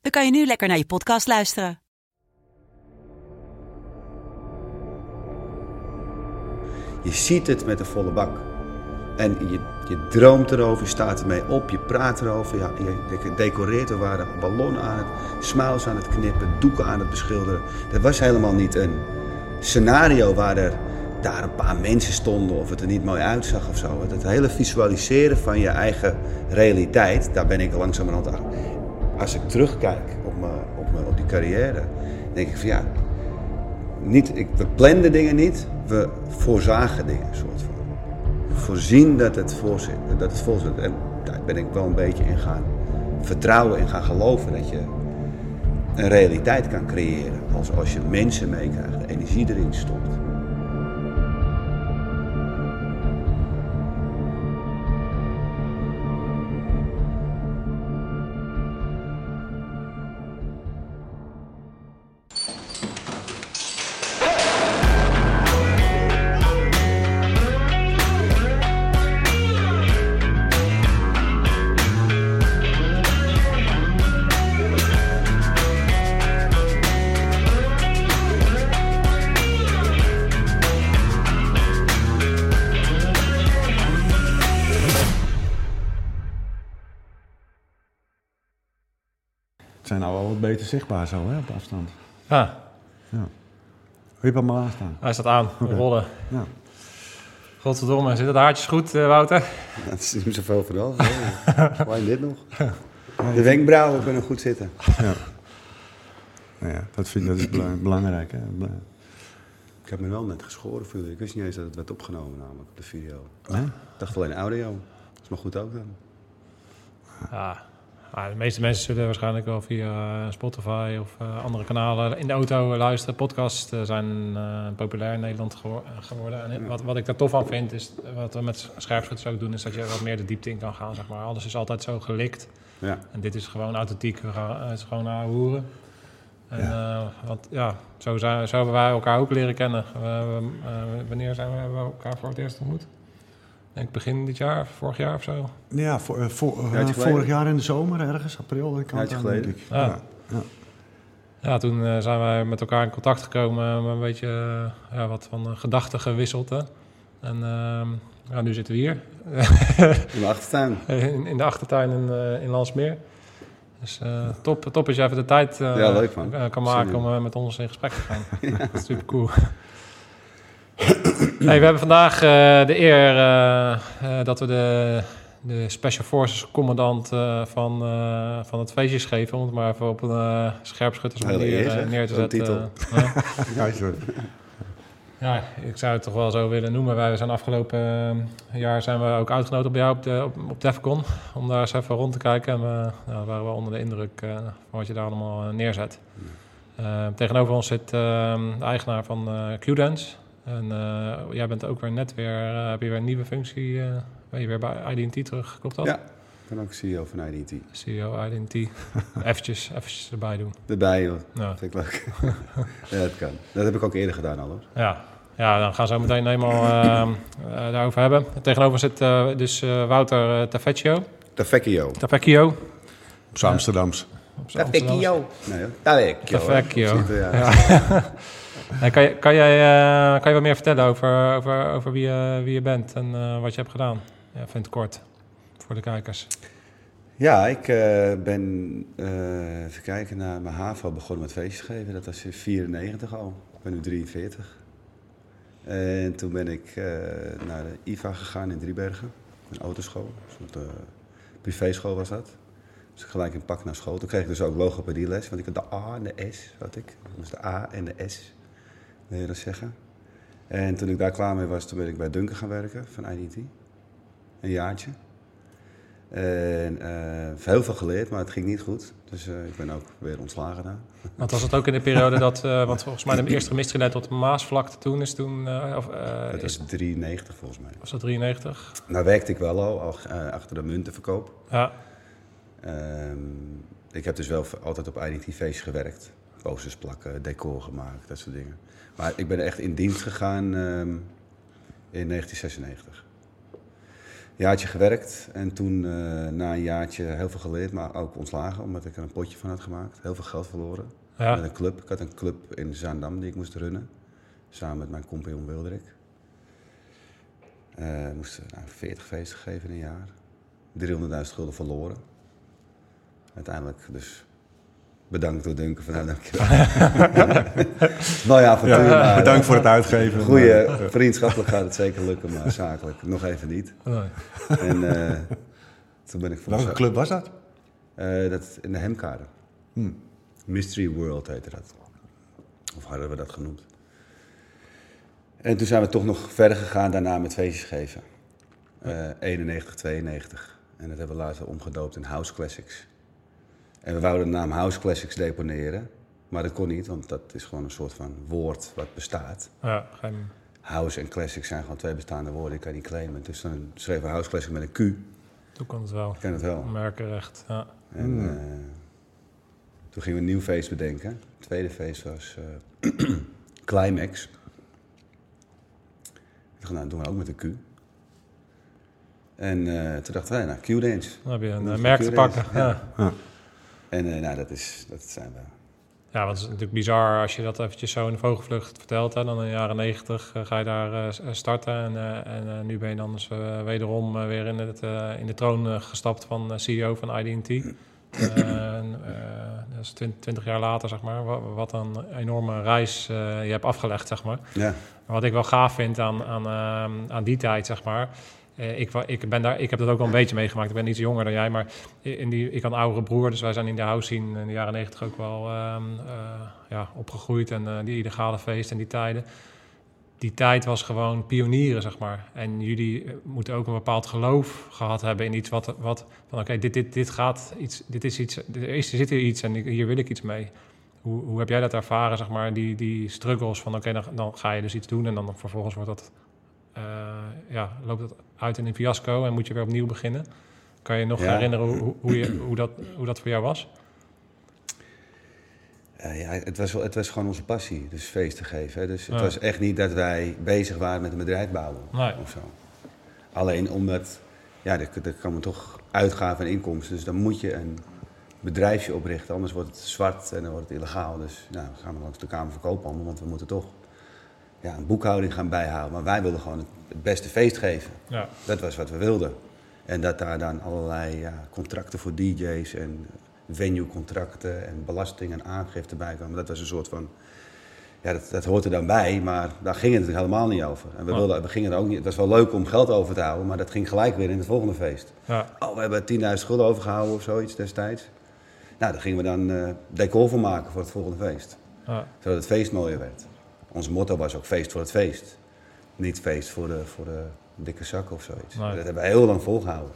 dan kan je nu lekker naar je podcast luisteren. Je ziet het met een volle bak. En je, je droomt erover, je staat ermee op, je praat erover, ja, je decoreert. Er waren ballonnen aan het, smiles aan het knippen, doeken aan het beschilderen. Dat was helemaal niet een scenario waar er daar een paar mensen stonden of het er niet mooi uitzag of zo. Het hele visualiseren van je eigen realiteit, daar ben ik langzamerhand aan. Als ik terugkijk op, me, op, me, op die carrière, denk ik van ja, niet, ik, we planden dingen niet, we voorzagen dingen. Soort van. Voorzien dat het voorzit, dat het vol zit. En daar ben ik wel een beetje in gaan vertrouwen en gaan geloven dat je een realiteit kan creëren. Als, als je mensen meekrijgt, de energie erin stopt. Het beter zichtbaar zo, hè, op afstand. Ja, Ja. Je hebt hem al aanstaan. hij staat aan. We rollen. Ja. Godverdomme, zitten de haartjes goed, eh, Wouter? Dat is niet zoveel vooral. Alleen dit nog. De wenkbrauwen kunnen goed zitten. ja. Nou ja, dat, vind, dat is bela- belangrijk. Hè? Ik heb me wel net geschoren voor jullie. Ik wist niet eens dat het werd opgenomen namelijk op de video. Nee? Ik dacht alleen audio. Dat is maar goed ook dan. Ja. Ah, de meeste mensen zullen waarschijnlijk wel via eh, Spotify of eh, andere kanalen in de auto luisteren. Podcasts eh, zijn populair in Nederland gewo- geworden. En wat, wat ik daar tof aan vind, is wat we met scherpschutters ook doen, is dat je wat meer de diepte in kan gaan. Zeg maar. Alles is altijd zo gelikt. Ja. En dit is gewoon authentiek. We gaan, het is gewoon naar hoeren. En, want ja, zo, zijn, zo hebben wij elkaar ook leren kennen. Wanneer zijn we, hebben we elkaar voor het eerst ontmoet? Ik denk begin dit jaar, vorig jaar of zo. Ja, voor, eh, voor, eh, vorig jaar in de zomer, ergens, april, ik geleden. ik. Ja. Ja. Ja. Ja, toen eh, zijn wij met elkaar in contact gekomen, een beetje ja, wat van gedachten gewisseld. Hè. En ehm, ja, nu zitten we hier, In de achtertuin. in, in de achtertuin in, eh, in Landsmeer. Dus eh, top, top is je even de tijd Ja, leuk, man. kan maken om met ons in gesprek te gaan. Dat is super cool. Hey, we hebben vandaag eh, de eer eh, eh, dat we de, de Special Forces commandant van, van het feestjes geven. Om het maar even op een scherpschuttersmanier neer te zetten. titel. Ja. Sorry. Ja, ik zou het toch wel zo willen noemen. Wij zijn afgelopen jaar zijn we ook uitgenodigd bij jou op, de, op, op Defcon. Om daar eens even rond te kijken. En we nou, waren wel onder de indruk van wat je daar allemaal neerzet. Tegenover ons zit de eigenaar van Qdance. En eh, jij bent ook weer net weer, eh, heb je weer een nieuwe functie. eh, ben je weer bij IDT terug, klopt dat? Ja. Ik ben ook CEO van IDT. CEO IDT. eventjes, eventjes erbij doen. Erbij, joh. Ja. Vind ik leuk. ja, dat kan. Dat heb ik ook eerder gedaan al, hoor. Ja, ja dan gaan we zo meteen helemaal eh, eh, daarover hebben. Tegenover zit eh, dus eh, Wouter uh, Tavecchio. Tavecchio. Tavecchio. Op z'n Amsterdams. Amsterdamse. Nee, hoor. Tavecchio. hoor. Tavecchio. Ja. Kan, je, kan, jij, eh, kan je wat meer vertellen over, over, over wie, je, wie je bent en eh, wat je hebt gedaan? Ja, vind het kort voor de kijkers. Ja, ik eh, ben, eh, even kijken, naar mijn HAVO begonnen met feestjes geven. Dat was in 94 al. Ik ben nu 43. En toen ben ik eh, naar de IVA gegaan in Driebergen. Een autoschool. Een soort eh, privéschool was dat. Dus ik gelijk een pak naar school. Toen kreeg ik dus ook logopedieles. Want ik had de A en de S, had ik. Dus de A en de S, zeggen. En toen ik daar klaar mee was, toen ben ik bij Duncan gaan werken van IDT. Een jaartje. En eh, heel veel geleerd, maar het ging niet goed. Dus eh, ik ben ook weer ontslagen daar. Want was het ook in de periode dat, eh, want volgens mij de eerste gemist tot Maasvlakte toen is toen, of is, was 93 volgens mij. was dat 93? Nou werkte ik wel al, al achter de muntenverkoop. Ja, Ehm, ik heb dus wel altijd op IDT-feestjes gewerkt. Posters plakken, decor gemaakt, dat soort dingen. Maar ik ben echt in dienst gegaan ehm, in 1996. Een jaartje gewerkt en toen eh, na een jaartje heel veel geleerd, maar ook ontslagen omdat ik er een potje van had gemaakt. Heel veel geld verloren. ja. Met een club. Ik had een club in Zaandam die ik moest runnen. Samen met mijn compagnon Wilderik. Eh ik moest nou, 40 feesten geven in een jaar. 300.000 gulden verloren. Uiteindelijk dus bedankt door Duncan. Van, nou, dankjewel. nou ja, avontuur. Ja, maar, bedankt voor het uitgeven. Goeie, vriendschappelijk gaat het zeker lukken, maar zakelijk nog even niet. Nee. En eh, toen ben ik voor Welke club was dat? eh, dat in de Hemkade. Hm. Mystery World heette dat. Of hadden we dat genoemd. En toen zijn we toch nog verder gegaan daarna met feestjes geven. Eh 91, 92. En dat hebben we later omgedoopt in House Classics. En we wouden de naam House Classics deponeren. Maar dat kon niet, want dat is gewoon een soort van woord wat bestaat. Ja, geen, House en Classics zijn gewoon twee bestaande woorden, die kan je niet claimen. Dus dan schreven we House Classics met een Q. toen kon het wel. Ik ken het wel. Merkenrecht, ja. En Hmm. eh, toen gingen we een nieuw feest bedenken. Het tweede feest was eh, Climax. Ik dacht, nou, dat doen we ook met een Q. En eh, toen dachten wij, nou, Q-dance. Dan heb je een merk te pakken. ja. Ja. En eh, nou, dat, is, dat zijn we. Ja, want het is natuurlijk bizar als je dat eventjes zo in de vogelvlucht vertelt. Hè. Dan in de jaren negentig eh, ga je daar eh, starten. En, en nu ben je dan dus wederom weer in, het, in de troon gestapt van CEO van IDT. Dat is twintig jaar later, zeg maar. Wat, wat een enorme reis je hebt afgelegd, zeg maar. Ja, Maar wat ik wel gaaf vind aan, aan, aan die tijd, zeg maar. Eh, ik, ik, ben daar, ik heb dat ook wel een beetje meegemaakt. Ik ben iets jonger dan jij, maar in die, ik had een oudere broer. Dus wij zijn in de house scene in de jaren negentig ook wel ehm, eh, ja, opgegroeid. En eh, die illegale feesten en die tijden. Die tijd was gewoon pionieren, zeg maar. En jullie moeten ook een bepaald geloof gehad hebben in iets wat... wat van oké, dit, dit, dit gaat iets... Dit is iets... Er zit hier iets en hier wil ik iets mee. Hoe, hoe heb jij dat ervaren, zeg maar, die, die struggles van oké, dan, dan ga je dus iets doen en dan vervolgens wordt dat, ja, loopt dat uit in een fiasco en moet je weer opnieuw beginnen. Kan je nog Ja. herinneren hoe, hoe, je, hoe, dat, hoe dat voor jou was? Eh, ja het, was wel, het was gewoon onze passie, dus feest te geven. Hè. Dus het Ja. was echt niet dat wij bezig waren met een bedrijf bouwen Nee. of zo. Alleen omdat, ja, er, er komen toch uitgaven en inkomsten. Dus dan moet je een bedrijfje oprichten, anders wordt het zwart en dan wordt het illegaal. Dus nou, dan gaan we langs de Kamer van Koophandel, want we moeten toch ja, een boekhouding gaan bijhouden. Maar wij wilden gewoon het, beste feest geven. Ja, Dat was wat we wilden. En dat daar dan allerlei ja, contracten voor DJ's en venue-contracten en belasting en aangifte bij kwamen. Dat was een soort van. Ja, dat, dat hoort er dan bij, maar daar ging het helemaal niet over. En we, wilden, we gingen er ook niet. Het was wel leuk om geld over te houden, maar dat ging gelijk weer in het volgende feest. ja, Oh, we hebben 10.000 gulden overgehouden of zoiets destijds. Nou, daar gingen we dan eh, decor voor maken voor het volgende feest. ja. Zodat het feest mooier werd. Ons motto was ook feest voor het feest. Niet feest voor de, voor de dikke zak of zoiets. Nee. Dat hebben we heel lang volgehouden.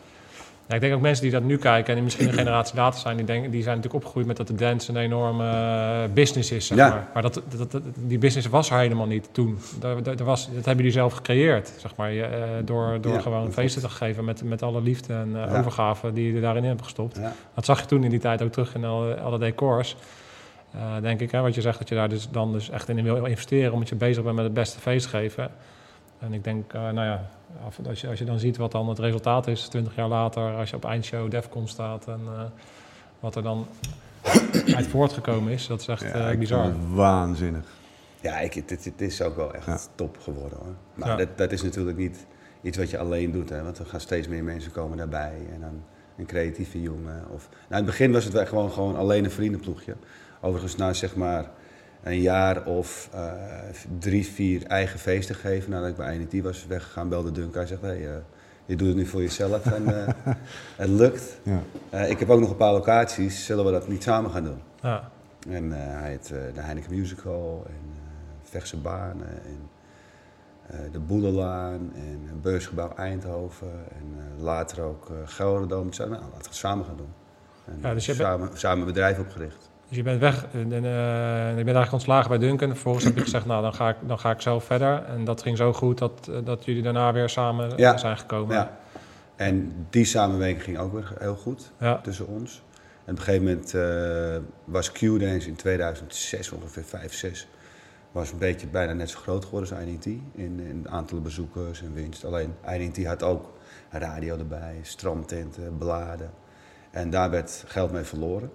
Ja, ik denk ook mensen die dat nu kijken en die misschien een generatie later zijn, die, denken, die zijn natuurlijk opgegroeid met dat de dance een enorme eh, business is. Zeg Ja. maar maar dat, dat, dat- die business was er helemaal niet toen. Daar was, dat hebben jullie zelf gecreëerd, zeg maar. Eh, door door Ja, gewoon dat feesten te geven met, met alle liefde en eh, Ja. overgave die je daarin hebt gestopt. Ja. Dat zag je toen in die tijd ook terug in alle, alle decors. Eh, denk ik, hè, wat je zegt, dat je daar dus dan dus echt in wil investeren omdat je bezig bent met het beste feest geven. En ik denk, eh, nou ja, als je, als je dan ziet wat dan het resultaat is, 20 jaar later, als je op eindshow Defcon staat en eh, wat er dan uit voortgekomen is, dat is echt Ja, eh, bizar. waanzinnig. Ja, ik, het, het is ook wel echt Ja. top geworden hoor. Maar Ja. dat, dat is natuurlijk niet iets wat je alleen doet, hè, want er gaan steeds meer mensen komen daarbij. En dan een creatieve jongen. Of, nou, in het begin was het wel gewoon, gewoon alleen een vriendenploegje. Overigens, na zeg maar een jaar of eh, drie, vier eigen feesten geven, nadat ik bij INT was weggegaan, belde Duncan. Hij zegt, hey, eh, je doet het nu voor jezelf en eh, het lukt. Ja. Eh, ik heb ook nog een paar locaties, zullen we dat niet samen gaan doen? Ja, En eh, hij had eh, de Heineken Musical en eh Vechtse Banen. En, eh, de Boelenlaan en een beursgebouw Eindhoven en eh, later ook uh, zei, nou, laten we het samen gaan doen. En Ja, dus bent- samen, samen een bedrijf opgericht. Dus je bent weg, en, en, eh, je bent eigenlijk ontslagen bij Duncan. Vervolgens heb je gezegd, nou, dan ga, ik, dan ga ik zelf verder. En dat ging zo goed dat, eh, dat jullie daarna weer samen Ja. zijn gekomen. Ja. En die samenwerking ging ook weer heel goed Ja. tussen ons. En op een gegeven moment eh, was Q-Dance in 2006, ongeveer 5, 6, was een beetje bijna net zo groot geworden als IDT. In, in het aantal bezoekers en winst. Alleen IDT had ook radio erbij, strandtenten, bladen. En daar werd geld mee verloren.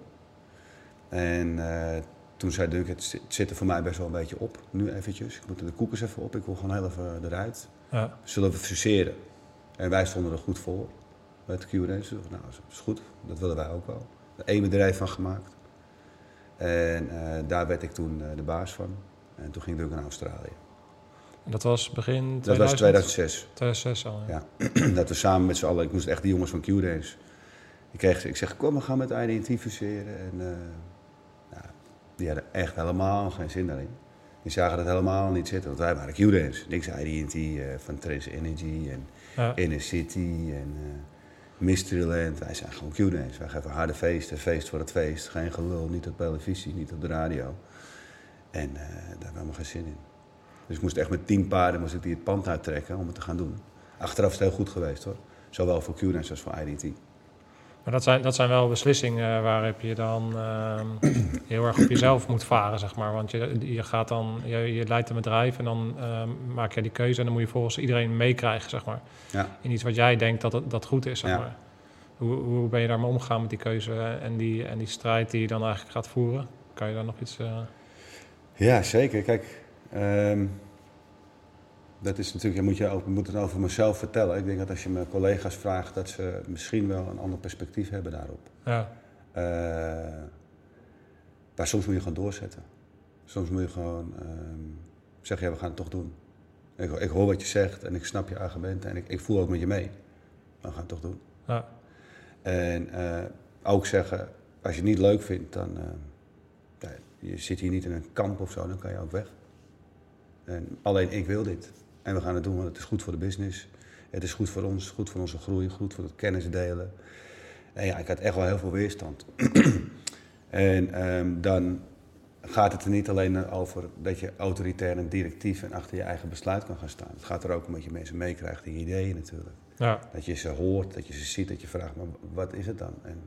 En eh, toen zei Dunk, het zit- er voor mij best wel een beetje op, nu eventjes. Ik moet de koekers even op, ik wil gewoon heel even eruit. Ja. Zullen we fuseren? En wij stonden er goed voor bij het Q&A. Ze dachten, nou, dat is goed, dat willen wij ook wel. Er één bedrijf van gemaakt. En eh, daar werd ik toen eh, de baas van. En toen ging Dunk naar Australië. En dat was begin 2000? Dat was 2006. 2006 al, ja. Ja. dat we samen met z'n allen, ik moest echt de jongens van Q-Dance. Ik, kreeg, ik zeg, kom, we gaan met IDT fuseren. En eh, die hadden echt helemaal geen zin daarin. Die zagen dat helemaal niet zitten, want wij waren Q-Dance. Niks IDT eh, van Trans Energy en Ja. Inner City en eh Mysteryland. Wij zijn gewoon Q-Dance. Wij geven harde feesten, feest voor het feest. Geen gelul, niet op televisie, niet op de radio. En eh, daar hebben we helemaal geen zin in. Dus ik moest echt met tien paarden moest ik die het pand uittrekken om het te gaan doen. Achteraf is het heel goed geweest hoor. Zowel voor Q-Dance als voor IDT. Maar dat zijn, dat zijn wel beslissingen waarop je dan ehm, heel erg op jezelf moet varen, zeg maar. Want je, je gaat dan, je, je leidt een bedrijf en dan ehm, maak je die keuze en dan moet je volgens iedereen meekrijgen, zeg maar. Ja. In iets wat jij denkt dat dat goed is, zeg Ja. maar. Hoe, hoe ben je daarmee omgegaan met die keuze en die, en die strijd die je dan eigenlijk gaat voeren? Kan je daar nog iets... eh, Ja, zeker. Kijk, ehm, dat is natuurlijk, je moet, je moet het over mezelf vertellen. Ik denk dat als je mijn collega's vraagt, dat ze misschien wel een ander perspectief hebben daarop. ja, Eh, maar soms moet je gewoon doorzetten. Soms moet je gewoon ehm, zeggen, ja, we gaan het toch doen. Ik, ik hoor wat je zegt en ik snap je argumenten en ik, ik voel ook met je mee. Maar we gaan het toch doen. ja, En eh, ook zeggen, als je het niet leuk vindt, dan... eh, ja, je zit hier niet in een kamp of zo, dan kan je ook weg. En alleen ik wil dit. En we gaan het doen, want het is goed voor de business. Het is goed voor ons, goed voor onze groei, goed voor het kennis delen. En ja, ik had echt wel heel veel weerstand. en ehm, dan gaat het er niet alleen over dat je autoritair en directief en achter je eigen besluit kan gaan staan. Het gaat er ook om dat je mensen meekrijgt in je ideeën natuurlijk. ja, Dat je ze hoort, dat je ze ziet, dat je vraagt, maar wat is het dan? En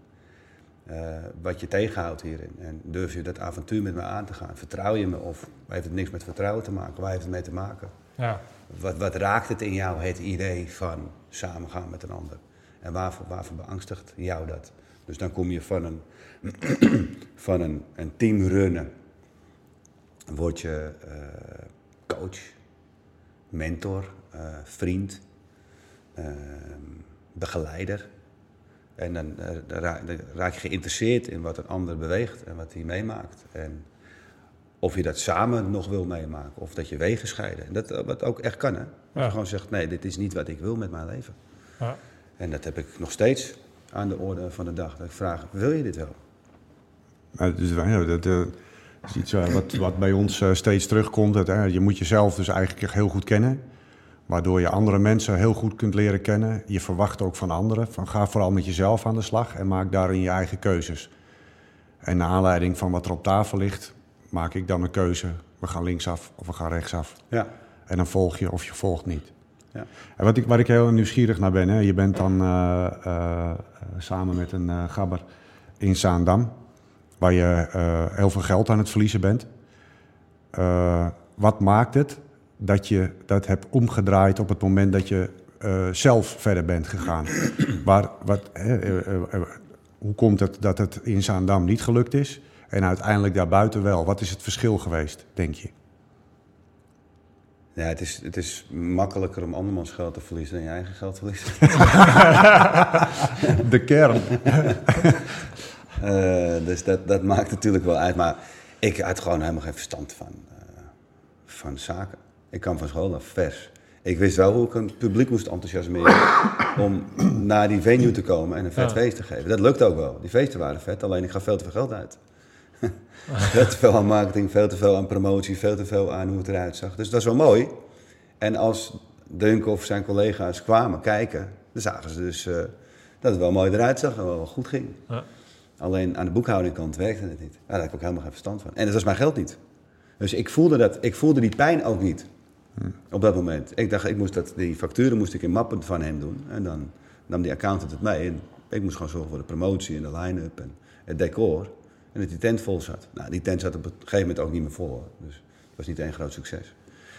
eh, wat je tegenhoudt hierin. En durf je dat avontuur met me aan te gaan? Vertrouw je me of heeft het niks met vertrouwen te maken? Waar heeft het mee te maken? Ja, Wat, wat raakt het in jou, het idee van samengaan met een ander? En waarvoor, beangstigt jou dat? Dus dan kom je van een, van een, team word je eh, coach, mentor, eh, vriend, eh, begeleider. En dan, eh, dan raak je geïnteresseerd in wat een ander beweegt en wat hij meemaakt. En of je dat samen nog wil meemaken, of dat je wegen scheiden. En dat eh, wat ook echt kan, hè? Je gewoon zegt, nee, dit is niet wat ik wil met mijn leven. ja. En dat heb ik nog steeds aan de orde van de dag. Dat ik vraag, wil je dit wel? Maar dus, ja, dat eh, is iets eh, wat, wat bij ons eh, steeds terugkomt. Dat, je moet jezelf dus eigenlijk heel goed kennen. Waardoor je andere mensen heel goed kunt leren kennen. Je verwacht ook van anderen. Van ga vooral met jezelf aan de slag en maak daarin je eigen keuzes. En naar aanleiding van wat er op tafel ligt, maak ik dan een keuze. We gaan linksaf of we gaan rechtsaf. Ja. En dan volg je of je volgt niet. Ja. En wat ik, waar ik heel nieuwsgierig naar ben, hè, je bent dan eh, eh, samen met een eh, gabber in Zaandam, waar je heel veel geld aan het verliezen bent. Wat maakt het dat je dat hebt omgedraaid op het moment dat je zelf verder bent gegaan? waar, wat, hè, hoe komt het dat het in Zaandam niet gelukt is en uiteindelijk daarbuiten wel? Wat is het verschil geweest, denk je? Ja, het is, het is makkelijker om andermans geld te verliezen dan je eigen geld te verliezen. De kern. Eh, dus dat, dat maakt natuurlijk wel uit. Maar ik had gewoon helemaal geen verstand van, eh, van zaken. Ik kwam van school af, vers. Ik wist wel hoe ik een publiek moest enthousiasmeren om naar die venue te komen en een vet Ja. feest te geven. Dat lukte ook wel. Die feesten waren vet, alleen ik gaf veel te veel geld uit. veel te veel aan marketing, veel te veel aan promotie, veel te veel aan hoe het eruit zag. Dus dat is wel mooi. En als Dunk of zijn collega's kwamen kijken, dan zagen ze dus eh, dat het wel mooi eruit zag en wel goed ging. Ja. Alleen aan de boekhoudingkant werkte het niet. Daar had ik ook helemaal geen verstand van. En dat was mijn geld niet. Dus ik voelde, dat, ik voelde die pijn ook niet op dat moment. Ik dacht, ik moest dat, die facturen moest ik in mappen van hem doen. En dan nam die accountant het mee. En ik moest gewoon zorgen voor de promotie en de line-up en het decor. En dat die tent vol zat. Nou, die tent zat op een gegeven moment ook niet meer vol. Dus het was niet één groot succes.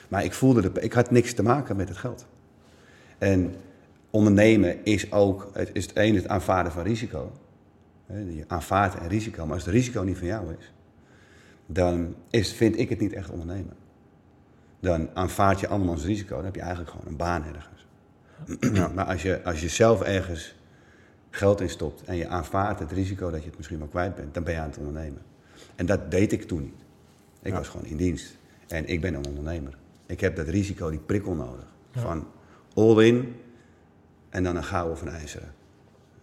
Maar ik voelde, de, ik had niks te maken met het geld. En ondernemen is ook, het is het het aanvaarden van risico. Je aanvaardt een risico, maar als het risico niet van jou is, dan is, vind ik het niet echt ondernemen. Dan aanvaard je andermans risico, dan heb je eigenlijk gewoon een baan ergens. Maar als je, als je zelf ergens geld in stopt en je aanvaardt het risico dat je het misschien wel kwijt bent, dan ben je aan het ondernemen. En dat deed ik toen niet. Ik was gewoon in dienst. En ik ben een ondernemer. Ik heb dat risico, die prikkel nodig. Van all in en dan een gouden of een ijzeren.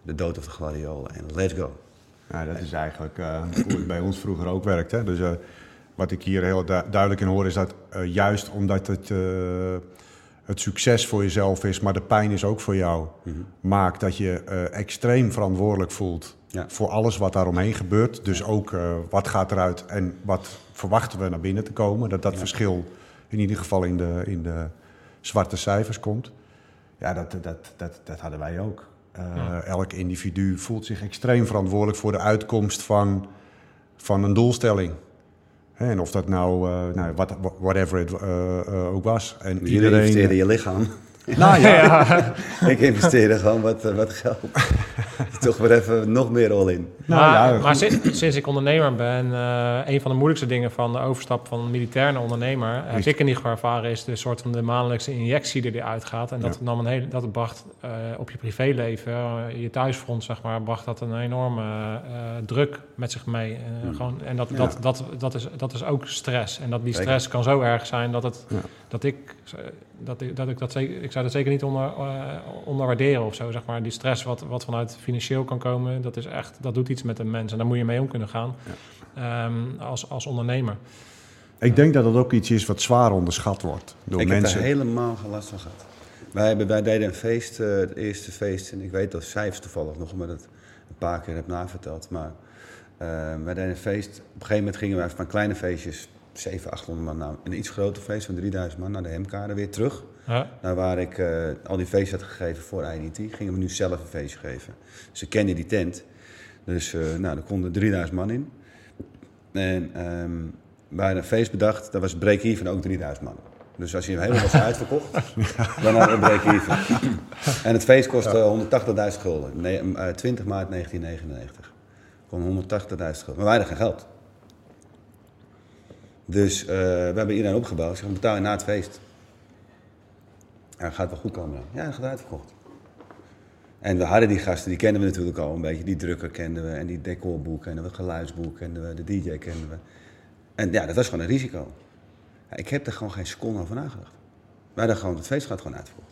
De dood of de gladiolen en let's go. Ja, dat is eigenlijk eh, hoe het bij ons vroeger ook werkt. Hè? Dus eh, wat ik hier heel du- duidelijk in hoor is dat eh, juist omdat het, het succes voor jezelf is, maar de pijn is ook voor jou, maakt dat je eh, extreem verantwoordelijk voelt Ja. voor alles wat daaromheen gebeurt. Dus ook eh, wat gaat eruit en wat verwachten we naar binnen te komen. Dat dat verschil in ieder geval in de, in de zwarte cijfers komt. Ja, dat, dat, dat, dat hadden wij ook. Eh, Elk individu voelt zich extreem verantwoordelijk voor de uitkomst van, van een doelstelling. En of dat nou, eh, nou whatever het eh, eh, ook was. En iedereen. investeren je lichaam. Nou ja, ik investeerde gewoon wat, eh, wat geld. Toch weer even nog meer all in. Nou maar ja, maar sinds, sinds ik ondernemer ben, eh, een van de moeilijkste dingen van de overstap van militair naar ondernemer, heb Is- ik in ieder geval ervaren, is de soort van de maandelijkse injectie die eruit gaat. En dat, Ja. nam een hele, dat bracht eh, op je privéleven, eh, je thuisfront, zeg maar, bracht dat een enorme eh, druk met zich mee. Eh, gewoon, en dat, Ja. dat, dat, dat, is, dat is ook stress. En dat die stress kan zo erg zijn dat, het, Ja. dat ik dat ik, dat ik dat zeker, ik zou dat zeker niet onder, eh, onderwaarderen of zo, zeg maar. Die stress wat, wat vanuit financieel kan komen, dat is echt, dat doet iets met een mens. En daar moet je mee om kunnen gaan ehm, als, als ondernemer. ik denk dat dat ook iets is wat zwaar onderschat wordt door ik mensen. heb er helemaal geen last van gehad. Wij, hebben, wij deden een feest, eh, het eerste feest, en ik weet dat cijfers toevallig nog, omdat het een paar keer heb naverteld. Maar eh, wij deden een feest, op een gegeven moment gingen wij van kleine feestjes, 700, 800 man, naar een iets groter feest van 3000 man, naar de Hemkade weer terug. Ja, Naar waar ik eh, al die feestjes had gegeven voor IDT, gingen we nu zelf een feestje geven. Ze kenden die tent, dus eh nou, er konden 3000 man in. En wij hadden een feest bedacht, dat was break-even ook 3000 man. Dus als je hem helemaal was uitverkocht, dan had je een break-even. en het feest kostte 180.000 gulden, nee, eh, 20 maart 1999. Kon 180.000 gulden, maar wij hadden geen geld. Dus eh, we hebben iedereen opgebouwd, zeg, we betaal je na het feest. Ja, gaat wel goed komen dan. Ja, dat gaat uitverkocht. En we hadden die gasten, die kenden we natuurlijk al een beetje. Die drukker kenden we en die decorboek kenden we, geluidsboek kenden we, de DJ kenden we. En ja, dat was gewoon een risico. Ja, ik heb er gewoon geen seconde over nagedacht. Wij hadden gewoon, het feest gaat gewoon uitverkocht.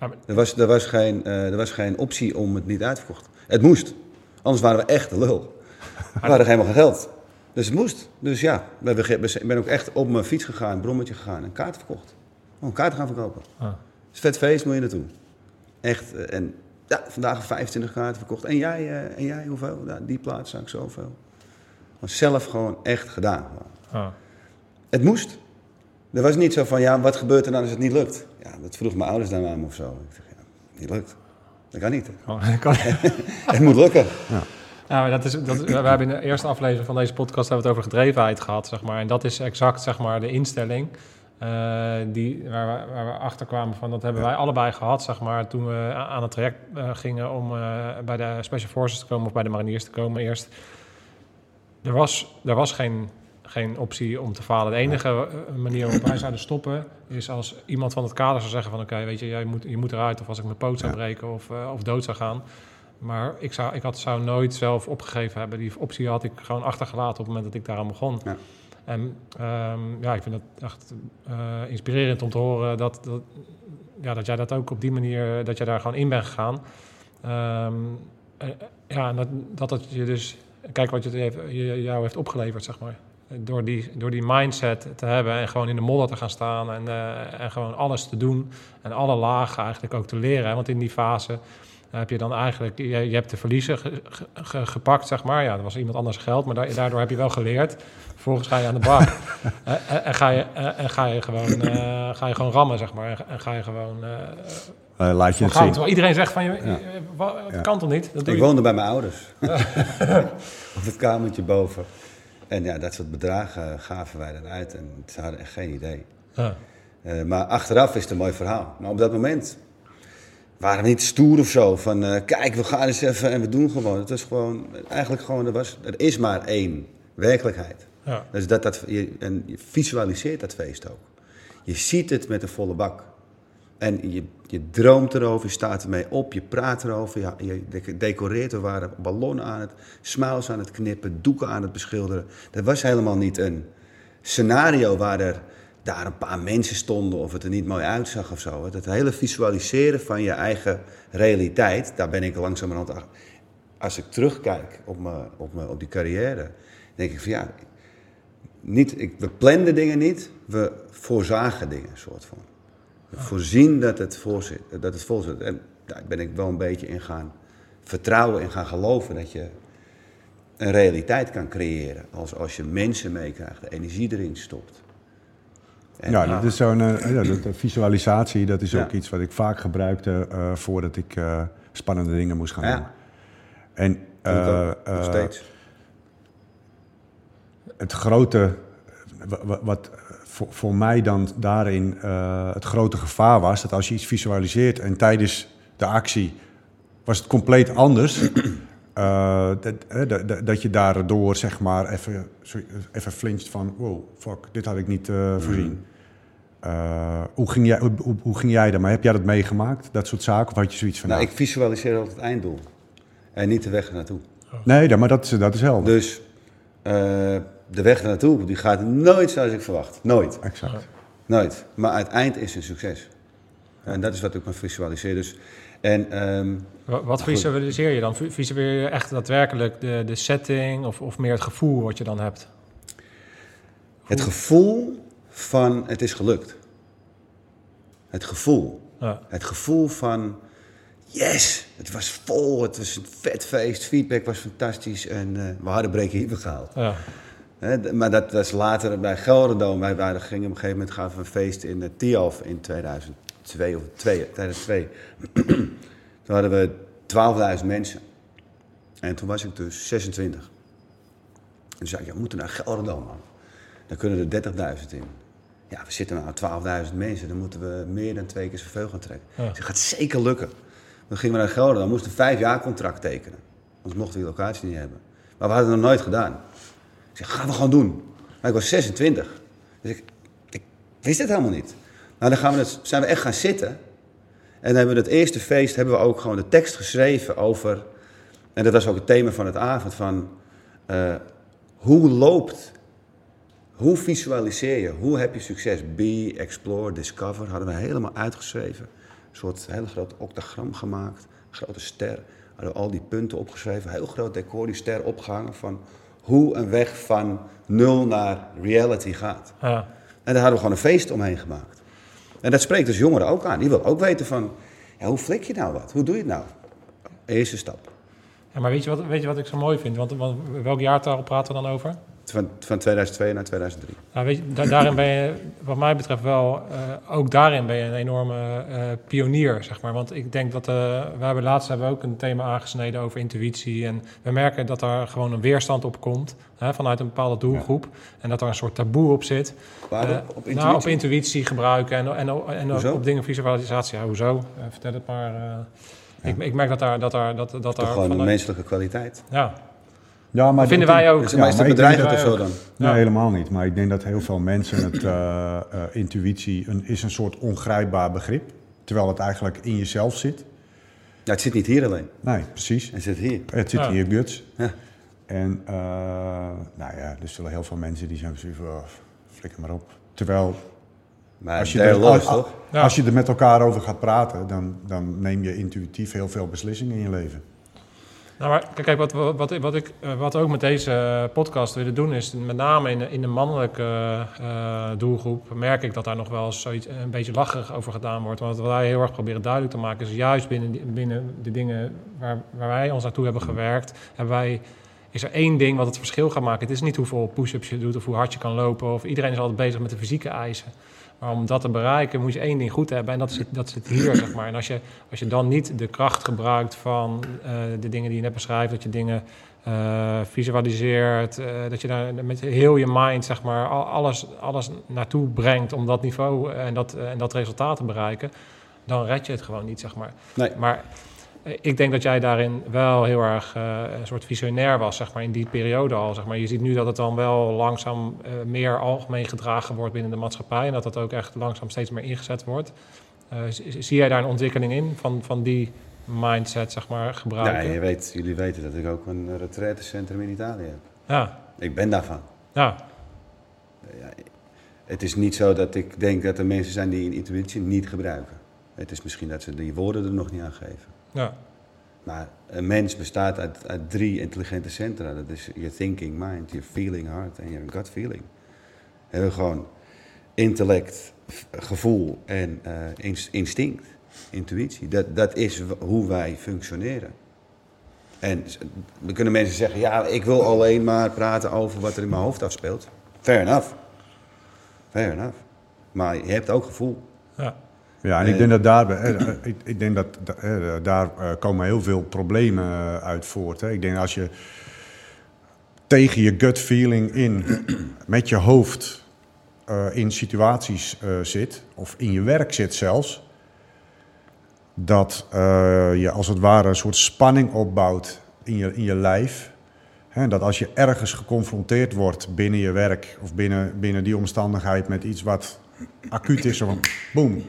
Maar- Er was, er, was geen, eh, er was geen optie om het niet uitverkocht. Het moest. Anders waren we echt de lul. We hadden helemaal geen geld. Dus het moest. Dus ja, ik ben ook echt op mijn fiets gegaan, een brommetje gegaan en kaarten verkocht. Gewoon kaarten gaan verkopen. Ah. Een vet feest, moet je naartoe. Echt. eh, En ja, vandaag 25 kaarten verkocht. En jij, eh, en jij hoeveel? Die plaats zag ik zoveel. Gewoon zelf gewoon echt gedaan. ah. Het moest. Er was niet zo van, ja, wat gebeurt er dan als het niet lukt? Ja, dat vroegen mijn ouders dan aan me of zo. Ik zeg, ja, niet lukt. Dat kan niet. Oh, kan- Het moet lukken. Ja, maar dat is, dat we hebben in de eerste aflevering van deze podcast hebben we het over gedrevenheid gehad, zeg maar. En dat is exact, zeg maar, de instelling eh, die, waar, we, waar we achter kwamen van. Dat hebben wij allebei gehad, zeg maar, toen we aan het traject eh, gingen om eh, bij de Special Forces te komen of bij de mariniers te komen eerst. Er was, er was geen, geen optie om te falen. De enige manier waarop wij zouden stoppen is als iemand van het kader zou zeggen van... oké, weet je, jij moet, je moet eruit of als ik mijn poot zou Ja. breken of, of dood zou gaan... Maar ik zou, ik had, zou nooit zelf opgegeven hebben. Die optie had ik gewoon achtergelaten op het moment dat ik daaraan begon. Ja. En ehm, ja, ik vind het echt eh, inspirerend om te horen dat, dat, ja, dat jij dat ook op die manier, dat jij daar gewoon in bent gegaan. Ehm, eh, ja, en dat, dat het je dus, kijk wat je, het heeft, je jou heeft opgeleverd, zeg maar. door die, door die mindset te hebben en gewoon in de modder te gaan staan en, eh, en gewoon alles te doen en alle lagen eigenlijk ook te leren. Want in die fase heb je dan eigenlijk, je, je hebt de verliezen ge- ge- gepakt, zeg maar. Ja, dat was iemand anders geld, maar da- daardoor heb je wel geleerd. Vervolgens ga je aan de bak Eh, en, en, ga je, eh, en ga je gewoon, eh, ga je gewoon rammen, zeg maar. En, en ga je gewoon. eh Eh, laat je het zien. Terwijl iedereen zegt van je, Ja. eh, Ja. kan toch niet? Dat doe Ik je. woonde bij mijn ouders. Op het kamertje boven. En ja, dat soort bedragen gaven wij dan uit. En ze hadden echt geen idee. Ja. Eh, maar achteraf is het een mooi verhaal. Maar op dat moment waren niet stoer of zo. Van eh, kijk, we gaan eens even en we doen gewoon. Het was gewoon, eigenlijk gewoon, er, was, er is maar één werkelijkheid. Ja. Dus dat, dat, je, en je visualiseert dat feest ook. Je ziet het met een volle bak. En je, je droomt erover, je staat ermee op, je praat erover, je dec- decoreert. Er waren ballonnen aan het, smiles aan het knippen, doeken aan het beschilderen. Dat was helemaal niet een scenario waar er daar een paar mensen stonden of het er niet mooi uitzag of zo. Dat hele visualiseren van je eigen realiteit, daar ben ik langzamerhand... Als ik terugkijk op, me, op, me, op die carrière, denk ik van ja, niet, ik, we planden dingen niet, we voorzagen dingen, soort van. We voorzien dat het, voorzit, dat het vol zit. En daar ben ik wel een beetje in gaan vertrouwen en gaan geloven dat je een realiteit kan creëren. Als, als je mensen meekrijgt, de energie erin stopt. En- Ja, dat is zo'n eh, ja, eh, visualisatie. Dat is ook iets wat ik vaak gebruikte eh, voordat ik eh, spannende dingen moest gaan doen. En eh, nog eh, steeds. het grote, wa- wa- wat voor, voor mij dan daarin eh, het grote gevaar was, dat als je iets visualiseert en tijdens de actie was het compleet anders, eh, dat, eh, dat, dat- je daardoor zeg maar even, even flincht van, wow, fuck, dit had ik niet eh, voorzien. Eh, hoe, ging jij, hoe, hoe- ging jij daarmee? Heb jij dat meegemaakt, dat soort zaken? Of had je zoiets van, Nou, nou, ik visualiseer altijd het einddoel. En niet de weg ernaartoe. nee, dat- maar dat is, dat is helder. Dus eh, de weg ernaartoe, die gaat nooit zoals ik verwacht. Nooit. Exact. Nooit. Maar uiteindelijk is een succes. En dat is wat ik me visualiseer. Dus, en ehm, Wa- Wat visualiseer je dan? Vi- Visualiseer je echt daadwerkelijk de, de setting of, of meer het gevoel wat je dan hebt? het gevoel van het is gelukt. Het gevoel. Ja. Het gevoel van yes, het was vol, het was een vet feest, feedback was fantastisch en eh, we hadden breken hier gehaald. Ja. Maar dat was later bij Gelderdoom. Wij waren, gingen op een gegeven moment gaven we een feest in uh, Tialf in 2002 of 2002. toen hadden we 12.000 mensen. En toen was ik dus 26. En toen zei ik, ja, we moeten naar Gelderdoom, man. Dan kunnen er 30.000 in. Ja, we zitten nou aan 12.000 mensen, dan moeten we meer dan twee keer zoveel gaan trekken. Ja. Dus dat gaat zeker lukken. Dan gingen we naar Gelderdoom, moesten een vijf jaar contract tekenen. Anders mochten we die locatie niet hebben. Maar we hadden het nog nooit gedaan. Ik zeg, gaan we gewoon doen. Maar ik was 26. Dus ik, ik wist het helemaal niet. Nou, dan gaan we het, zijn we echt gaan zitten. En dan hebben we het eerste feest, hebben we ook gewoon de tekst geschreven over... En dat was ook het thema van het avond, van... eh, hoe loopt, hoe visualiseer je, hoe heb je succes? Be, explore, discover, hadden we helemaal uitgeschreven. Een soort hele groot octagram gemaakt, grote ster. Hadden we al die punten opgeschreven, heel groot decor, die ster opgehangen van hoe een weg van nul naar reality gaat. Ja. En daar hadden we gewoon een feest omheen gemaakt. En dat spreekt dus jongeren ook aan. Die willen ook weten van, ja, hoe flik je nou wat? Hoe doe je het nou? Eerste stap. Ja, maar weet je, wat, weet je wat ik zo mooi vind? Want, want welk jaartal praten we dan over? Van, van 2002 naar 2003. Nou, weet je, da- daarin ben je, wat mij betreft wel, eh, ook daarin ben je een enorme eh, pionier, zeg maar. Want ik denk dat, eh, we hebben laatst hebben we ook een thema aangesneden over intuïtie. En we merken dat daar gewoon een weerstand op komt, hè, vanuit een bepaalde doelgroep. En dat er een soort taboe op zit. Waar, Eh, op, Nou, intuïtie? op intuïtie gebruiken en, en, en, op dingen visualisatie. Ja, hoezo? Vertel het maar. ik, ik merk dat daar... Dat daar dat, dat Toch daar gewoon een vanuit- menselijke kwaliteit. Ja, Ja, maar vinden dat- wij ook. Maar is het maar denk dat of dat zo dan? Nee, Ja. helemaal niet. Maar ik denk dat heel veel mensen het eh, eh, intuïtie een, is een soort ongrijpbaar begrip. Terwijl het eigenlijk in jezelf zit. Ja, het zit niet hier alleen. Nee, precies. Het zit hier. Het zit Ja. je guts. Ja. En eh, nou ja, er zullen heel veel mensen die zijn van, oh, flikker maar op. Terwijl Maar als je, er? Ja. als je er met elkaar over gaat praten, dan, dan neem je intuïtief heel veel beslissingen in je leven. Nou, maar kijk, wat, wat, wat, ik, eh, wat ook met deze podcast willen doen, is met name in de, in de mannelijke uh, doelgroep merk ik dat daar nog wel eens zoiets een beetje lacherig over gedaan wordt. Want wat wij heel erg proberen duidelijk te maken, is juist binnen, binnen de dingen waar, waar wij ons naartoe hebben gewerkt, hebben wij is er één ding wat het verschil gaat maken. Het is niet hoeveel push-ups je doet of hoe hard je kan lopen. Of iedereen is altijd bezig met de fysieke eisen. Maar om dat te bereiken moet je één ding goed hebben en dat zit, dat zit hier, zeg maar. En als je, als je dan niet de kracht gebruikt van uh, de dingen die je net beschrijft, dat je dingen uh, visualiseert, uh, dat je daar met heel je mind, zeg maar, alles, alles naartoe brengt om dat niveau en dat, en dat resultaat te bereiken, dan red je het gewoon niet, zeg maar. Nee. Maar ik denk dat jij daarin wel heel erg uh, een soort visionair was, zeg maar, in die periode al. Zeg maar. Je ziet nu dat het dan wel langzaam uh, meer algemeen gedragen wordt binnen de maatschappij en dat dat ook echt langzaam steeds meer ingezet wordt. Uh, zie jij daar een ontwikkeling in van, van die mindset, zeg maar, gebruiken? Ja, je weet, jullie weten dat ik ook een retraitecentrum in Italië heb. Ja. Ik ben daarvan. Ja. ja. Het is niet zo dat ik denk dat er mensen zijn die een intuïtie niet gebruiken. Het is misschien dat ze die woorden er nog niet aan geven. Ja. Maar een mens bestaat uit, uit, drie intelligente centra. Dat is je thinking mind, je feeling heart en je gut feeling. We hebben gewoon intellect, gevoel en uh, instinct, intuïtie. Dat, dat is hoe wij functioneren. En dan kunnen mensen zeggen, ja, ik wil alleen maar praten over wat er in mijn hoofd afspeelt. Fair enough. Fair enough. Maar je hebt ook gevoel. Ja. Ja, en ik denk dat daar, ik, ik denk dat daar komen heel veel problemen uit voort. Hè. Ik denk als je tegen je gut feeling in, met je hoofd uh, in situaties uh, zit, of in je werk zit zelfs, dat uh, je als het ware een soort spanning opbouwt in je, in je lijf. Hè, dat als je ergens geconfronteerd wordt binnen je werk of binnen, binnen die omstandigheid met iets wat acuut is, van boem,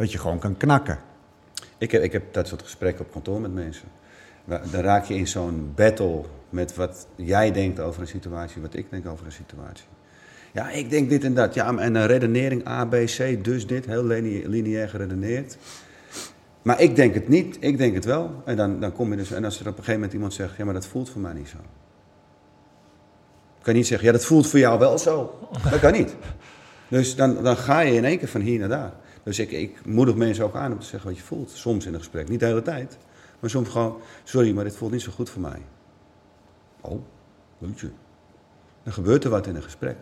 dat je gewoon kan knakken. Ik heb, ik heb dat soort gesprekken op kantoor met mensen. Dan raak je in zo'n battle met wat jij denkt over een situatie, wat ik denk over een situatie. Ja, ik denk dit en dat. Ja, en een redenering A, B, C, dus dit. Heel lineair geredeneerd. Maar ik denk het niet, ik denk het wel. En, dan, dan kom je dus, en als er op een gegeven moment iemand zegt, ja, maar dat voelt voor mij niet zo. kan je niet zeggen, ja, dat voelt voor jou wel zo. Dat kan niet. Dus dan, dan ga je in één keer van hier naar daar. Dus ik, ik moedig mensen ook aan om te zeggen wat je voelt. Soms in een gesprek. Niet de hele tijd. Maar soms gewoon, sorry, maar dit voelt niet zo goed voor mij. Oh, je. Dan gebeurt er wat in een gesprek.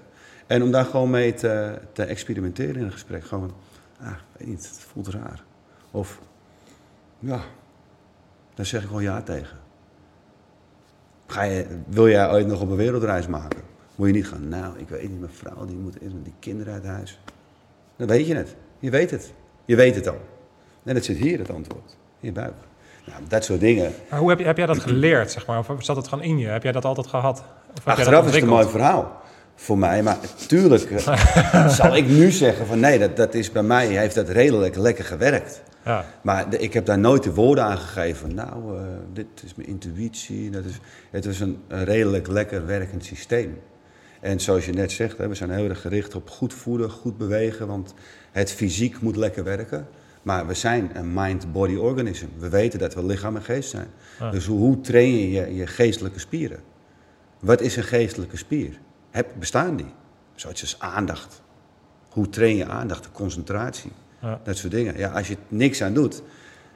En om daar gewoon mee te, te experimenteren in een gesprek. Gewoon, ah, weet niet, het voelt raar. Of, ja, daar zeg ik gewoon ja tegen. Ga je, wil jij ooit nog op een wereldreis maken? Moet je niet gaan, nou, ik weet niet, mijn vrouw die moet eerst met die kinderen uit huis. Dan weet je het. Je weet het. Je weet het al. En het zit hier, het antwoord. In je buik. Nou, dat soort dingen. Maar hoe heb, je, heb jij dat geleerd, zeg maar? Of zat het gewoon in je? Heb jij dat altijd gehad? Of Achteraf is het een mooi verhaal voor mij. Maar tuurlijk zal ik nu zeggen van nee, dat, dat is bij mij, heeft dat redelijk lekker gewerkt. Ja. Maar de, ik heb daar nooit de woorden aan gegeven. Nou, uh, dit is mijn intuïtie. Dat is, het is een, een redelijk lekker werkend systeem. En zoals je net zegt, we zijn heel erg gericht op goed voeden, goed bewegen. Want het fysiek moet lekker werken. Maar we zijn een mind-body organism. We weten dat we lichaam en geest zijn. Dus hoe, hoe train je, je je geestelijke spieren? Wat is een geestelijke spier? Heb, bestaan die? Zoiets als aandacht. Hoe train je aandacht, concentratie? Ja. Dat soort dingen. Ja, als je er niks aan doet.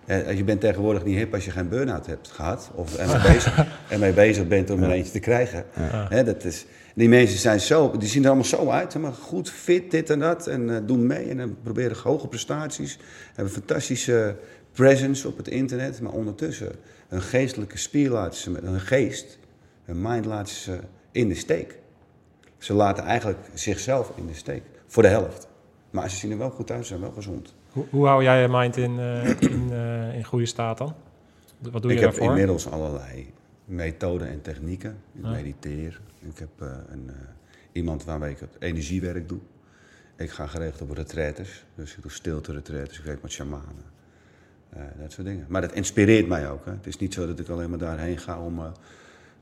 Eh, je bent tegenwoordig niet hip als je geen burn-out hebt gehad. Of ermee bezig, ermee bezig bent om er eentje te krijgen. Hè, dat is, die mensen zijn zo, die zien er allemaal zo uit. Maar goed, fit, dit en dat. En uh, doen mee en uh, proberen hoge prestaties. Hebben fantastische presence op het internet. Maar ondertussen, hun geestelijke spier laten ze, hun geest, hun mind laten ze in de steek. Ze laten eigenlijk zichzelf in de steek. Voor de helft. Maar ze zien er wel goed uit, ze zijn wel gezond. Hoe, hoe hou jij je mind in, uh, in, uh, in goede staat dan? Wat doe je ik heb inmiddels allerlei methoden en technieken. Ik mediteer. Ik heb uh, een, iemand waarmee ik het energiewerk doe. Ik ga geregeld op retraites. Dus ik doe stilte retraites. Ik werk met shamanen. dat soort dingen. Maar dat inspireert mij ook. Hè. Het is niet zo dat ik alleen maar daarheen ga om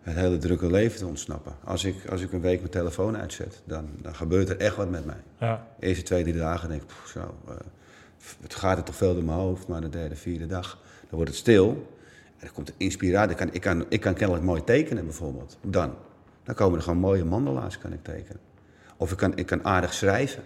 het hele drukke leven te ontsnappen. Als ik, als ik een week mijn telefoon uitzet, dan, dan gebeurt er echt wat met mij. Ja. De eerste twee, drie dagen denk ik, zo, het gaat er toch veel door mijn hoofd, maar de derde, vierde dag, dan wordt het stil. En dan komt inspiratie. Ik kan, ik, kan, ik kan kennelijk mooi tekenen bijvoorbeeld. Dan. Dan komen er gewoon mooie mandala's kan ik tekenen. Of ik kan, ik kan aardig schrijven.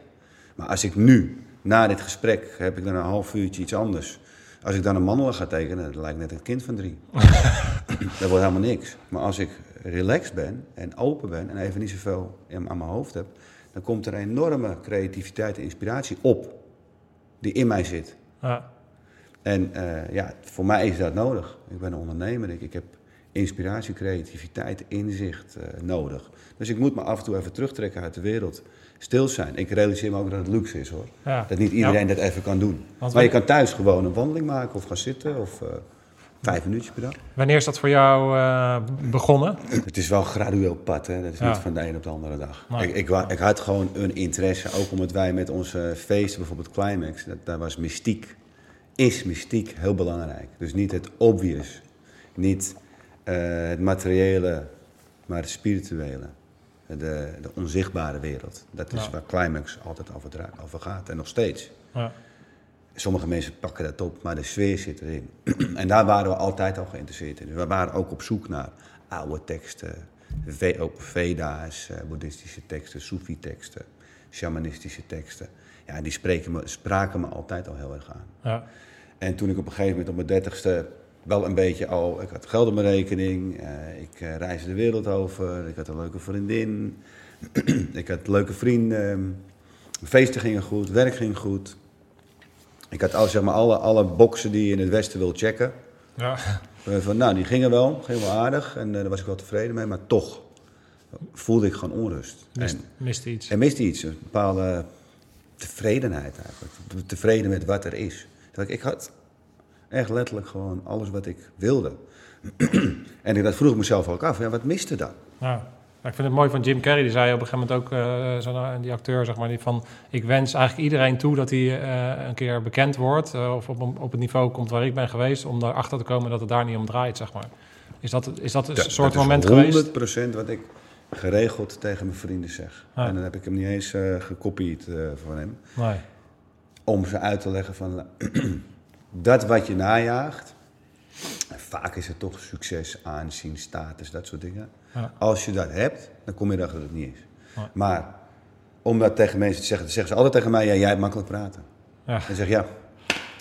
Maar als ik nu, na dit gesprek, heb ik dan een half uurtje iets anders. Als ik dan een mandala ga tekenen, dan lijkt net een kind van drie. dat wordt helemaal niks. Maar als ik relaxed ben en open ben en even niet zoveel aan mijn hoofd heb, dan komt er een enorme creativiteit en inspiratie op die in mij zit. Ja. En eh, ja, voor mij is dat nodig. Ik ben een ondernemer. Ik, ik heb inspiratie, creativiteit, inzicht eh, nodig. Dus ik moet me af en toe even terugtrekken uit de wereld. Stil zijn. Ik realiseer me ook dat het luxe is hoor. Ja. Dat niet iedereen Ja. dat even kan doen. Want maar je kan thuis gewoon een wandeling maken of gaan zitten of eh, vijf minuutjes per dag. Wanneer is dat voor jou begonnen? Het is wel een gradueel pad, hè? dat is Ja. niet van de een op de andere dag. Nee. Ik, ik, ik had gewoon een interesse, ook omdat wij met onze feesten, bijvoorbeeld Climax, dat, daar was mystiek, is mystiek heel belangrijk. Dus niet het obvious, niet eh, het materiële, maar het spirituele. De, de onzichtbare wereld. Dat is Ja. waar Climax altijd over, gaat en nog steeds. Ja. Sommige mensen pakken dat op, maar de sfeer zit erin. en daar waren we altijd al geïnteresseerd in. Dus we waren ook op zoek naar oude teksten, ook Veda's, eh, boeddhistische teksten, Soefi-teksten, shamanistische teksten. Ja, die spreken me, spraken me altijd al heel erg aan. Ja. En toen ik op een gegeven moment op mijn dertigste wel een beetje al... Ik had geld op mijn rekening, eh, ik eh, reisde de wereld over, ik had een leuke vriendin, ik had leuke vrienden, feesten gingen goed, werk ging goed. Ik had al, zeg maar, alle, alle boxen die je in het Westen wil checken. Ja. Eh, Van, nou, die gingen wel, gingen wel aardig en daar was ik wel tevreden mee, maar toch voelde ik gewoon onrust. Mist, En, miste iets. er miste iets, een bepaalde tevredenheid eigenlijk. Tevreden met wat er is. Dat ik, ik had echt letterlijk gewoon alles wat ik wilde. en ik, dat vroeg mezelf ook af, ja, wat miste dan? Maar Ik vind het mooi van Jim Carrey, die zei op een gegeven moment ook, zo'n, die acteur, zeg maar, die van... Ik wens eigenlijk iedereen toe dat hij eh, een keer bekend wordt... of op, op het niveau komt waar ik ben geweest... om erachter te komen dat het daar niet om draait, zeg maar. Is dat, is dat een soort dat moment geweest? 100% wat ik geregeld tegen mijn vrienden zeg. Ja. En dan heb ik hem niet eens eh gekopieerd eh, van hem. Nee. om ze uit te leggen van dat wat je najaagt. En vaak is het toch succes, aanzien, status, dat soort dingen. Ja. Als je dat hebt, dan kom je erachter dat het niet is. Maar om dat tegen mensen te zeggen, dan zeggen ze altijd tegen mij: ja, jij hebt makkelijk praten. Ja. En zeg ja,